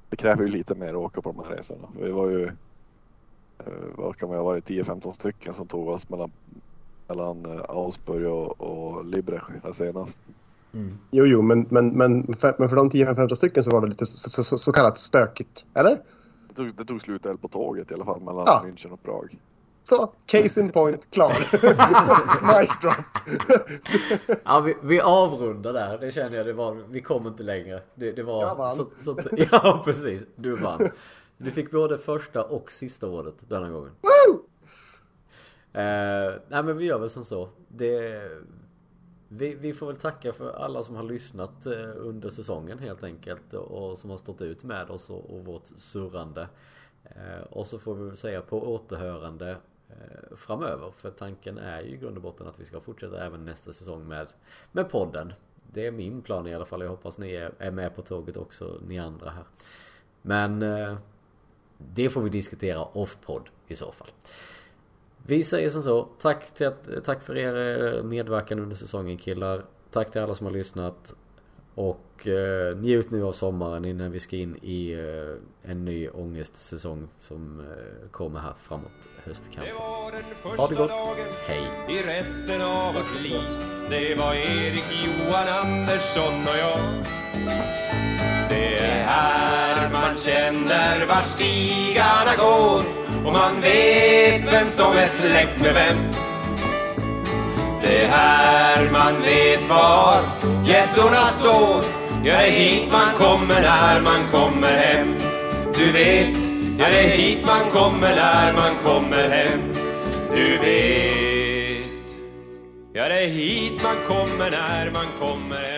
det kräver ju lite mer att åka på de här resorna. Vi var ju, eh, vad kan vi ha varit, 10-15 stycken som tog oss mellan, mellan eh, Augsburg och, och Librech här senast. Jo, jo, men, men, men, för, men för de 10-15 stycken så var det lite så, så, så, så kallat stökigt. Eller? Det tog, det tog slut på tåget i alla fall mellan Ja. München och Prag. Så, case in point, klar. Mic drop. Ja, vi, vi avrundar där. Det känner jag. Det var, vi kom inte längre. Det, det var... Jag vann. Så, så, ja, precis. Du vann. Du fick både första och sista ordet denna gången. Woo! Eh, nej men vi gör väl som så. Det, vi, vi får väl tacka för alla som har lyssnat eh, under säsongen helt enkelt. Och som har stått ut med oss och, och vårt surrande. Eh, och så får vi väl säga på återhörande eh, framöver. För tanken är ju i grund och botten att vi ska fortsätta även nästa säsong med, med podden. Det är min plan i alla fall. Jag hoppas ni är, med på tåget också, ni andra här. Men det får vi diskutera off-podd i så fall. Vi säger som så. Tack, till tack för er eh, medverkan under säsongen killar. Tack till alla som har lyssnat. Och eh, njut nu av sommaren innan vi ska in i eh, en ny ångestsäsong som eh, kommer här framåt höstkanten. Det var den Ha första det gott. dagen Hej. i resten av vårt liv. Det var Erik, Johan, Andersson och jag. Det är här man känner vart stigarna går och man vet vem som är släkt med vem. Det är här man vet var gäddorna står. Ja, det är hit man kommer när man kommer hem. Du vet, ja det är hit man kommer när man kommer hem. Du vet, ja det är hit man kommer när man kommer hem.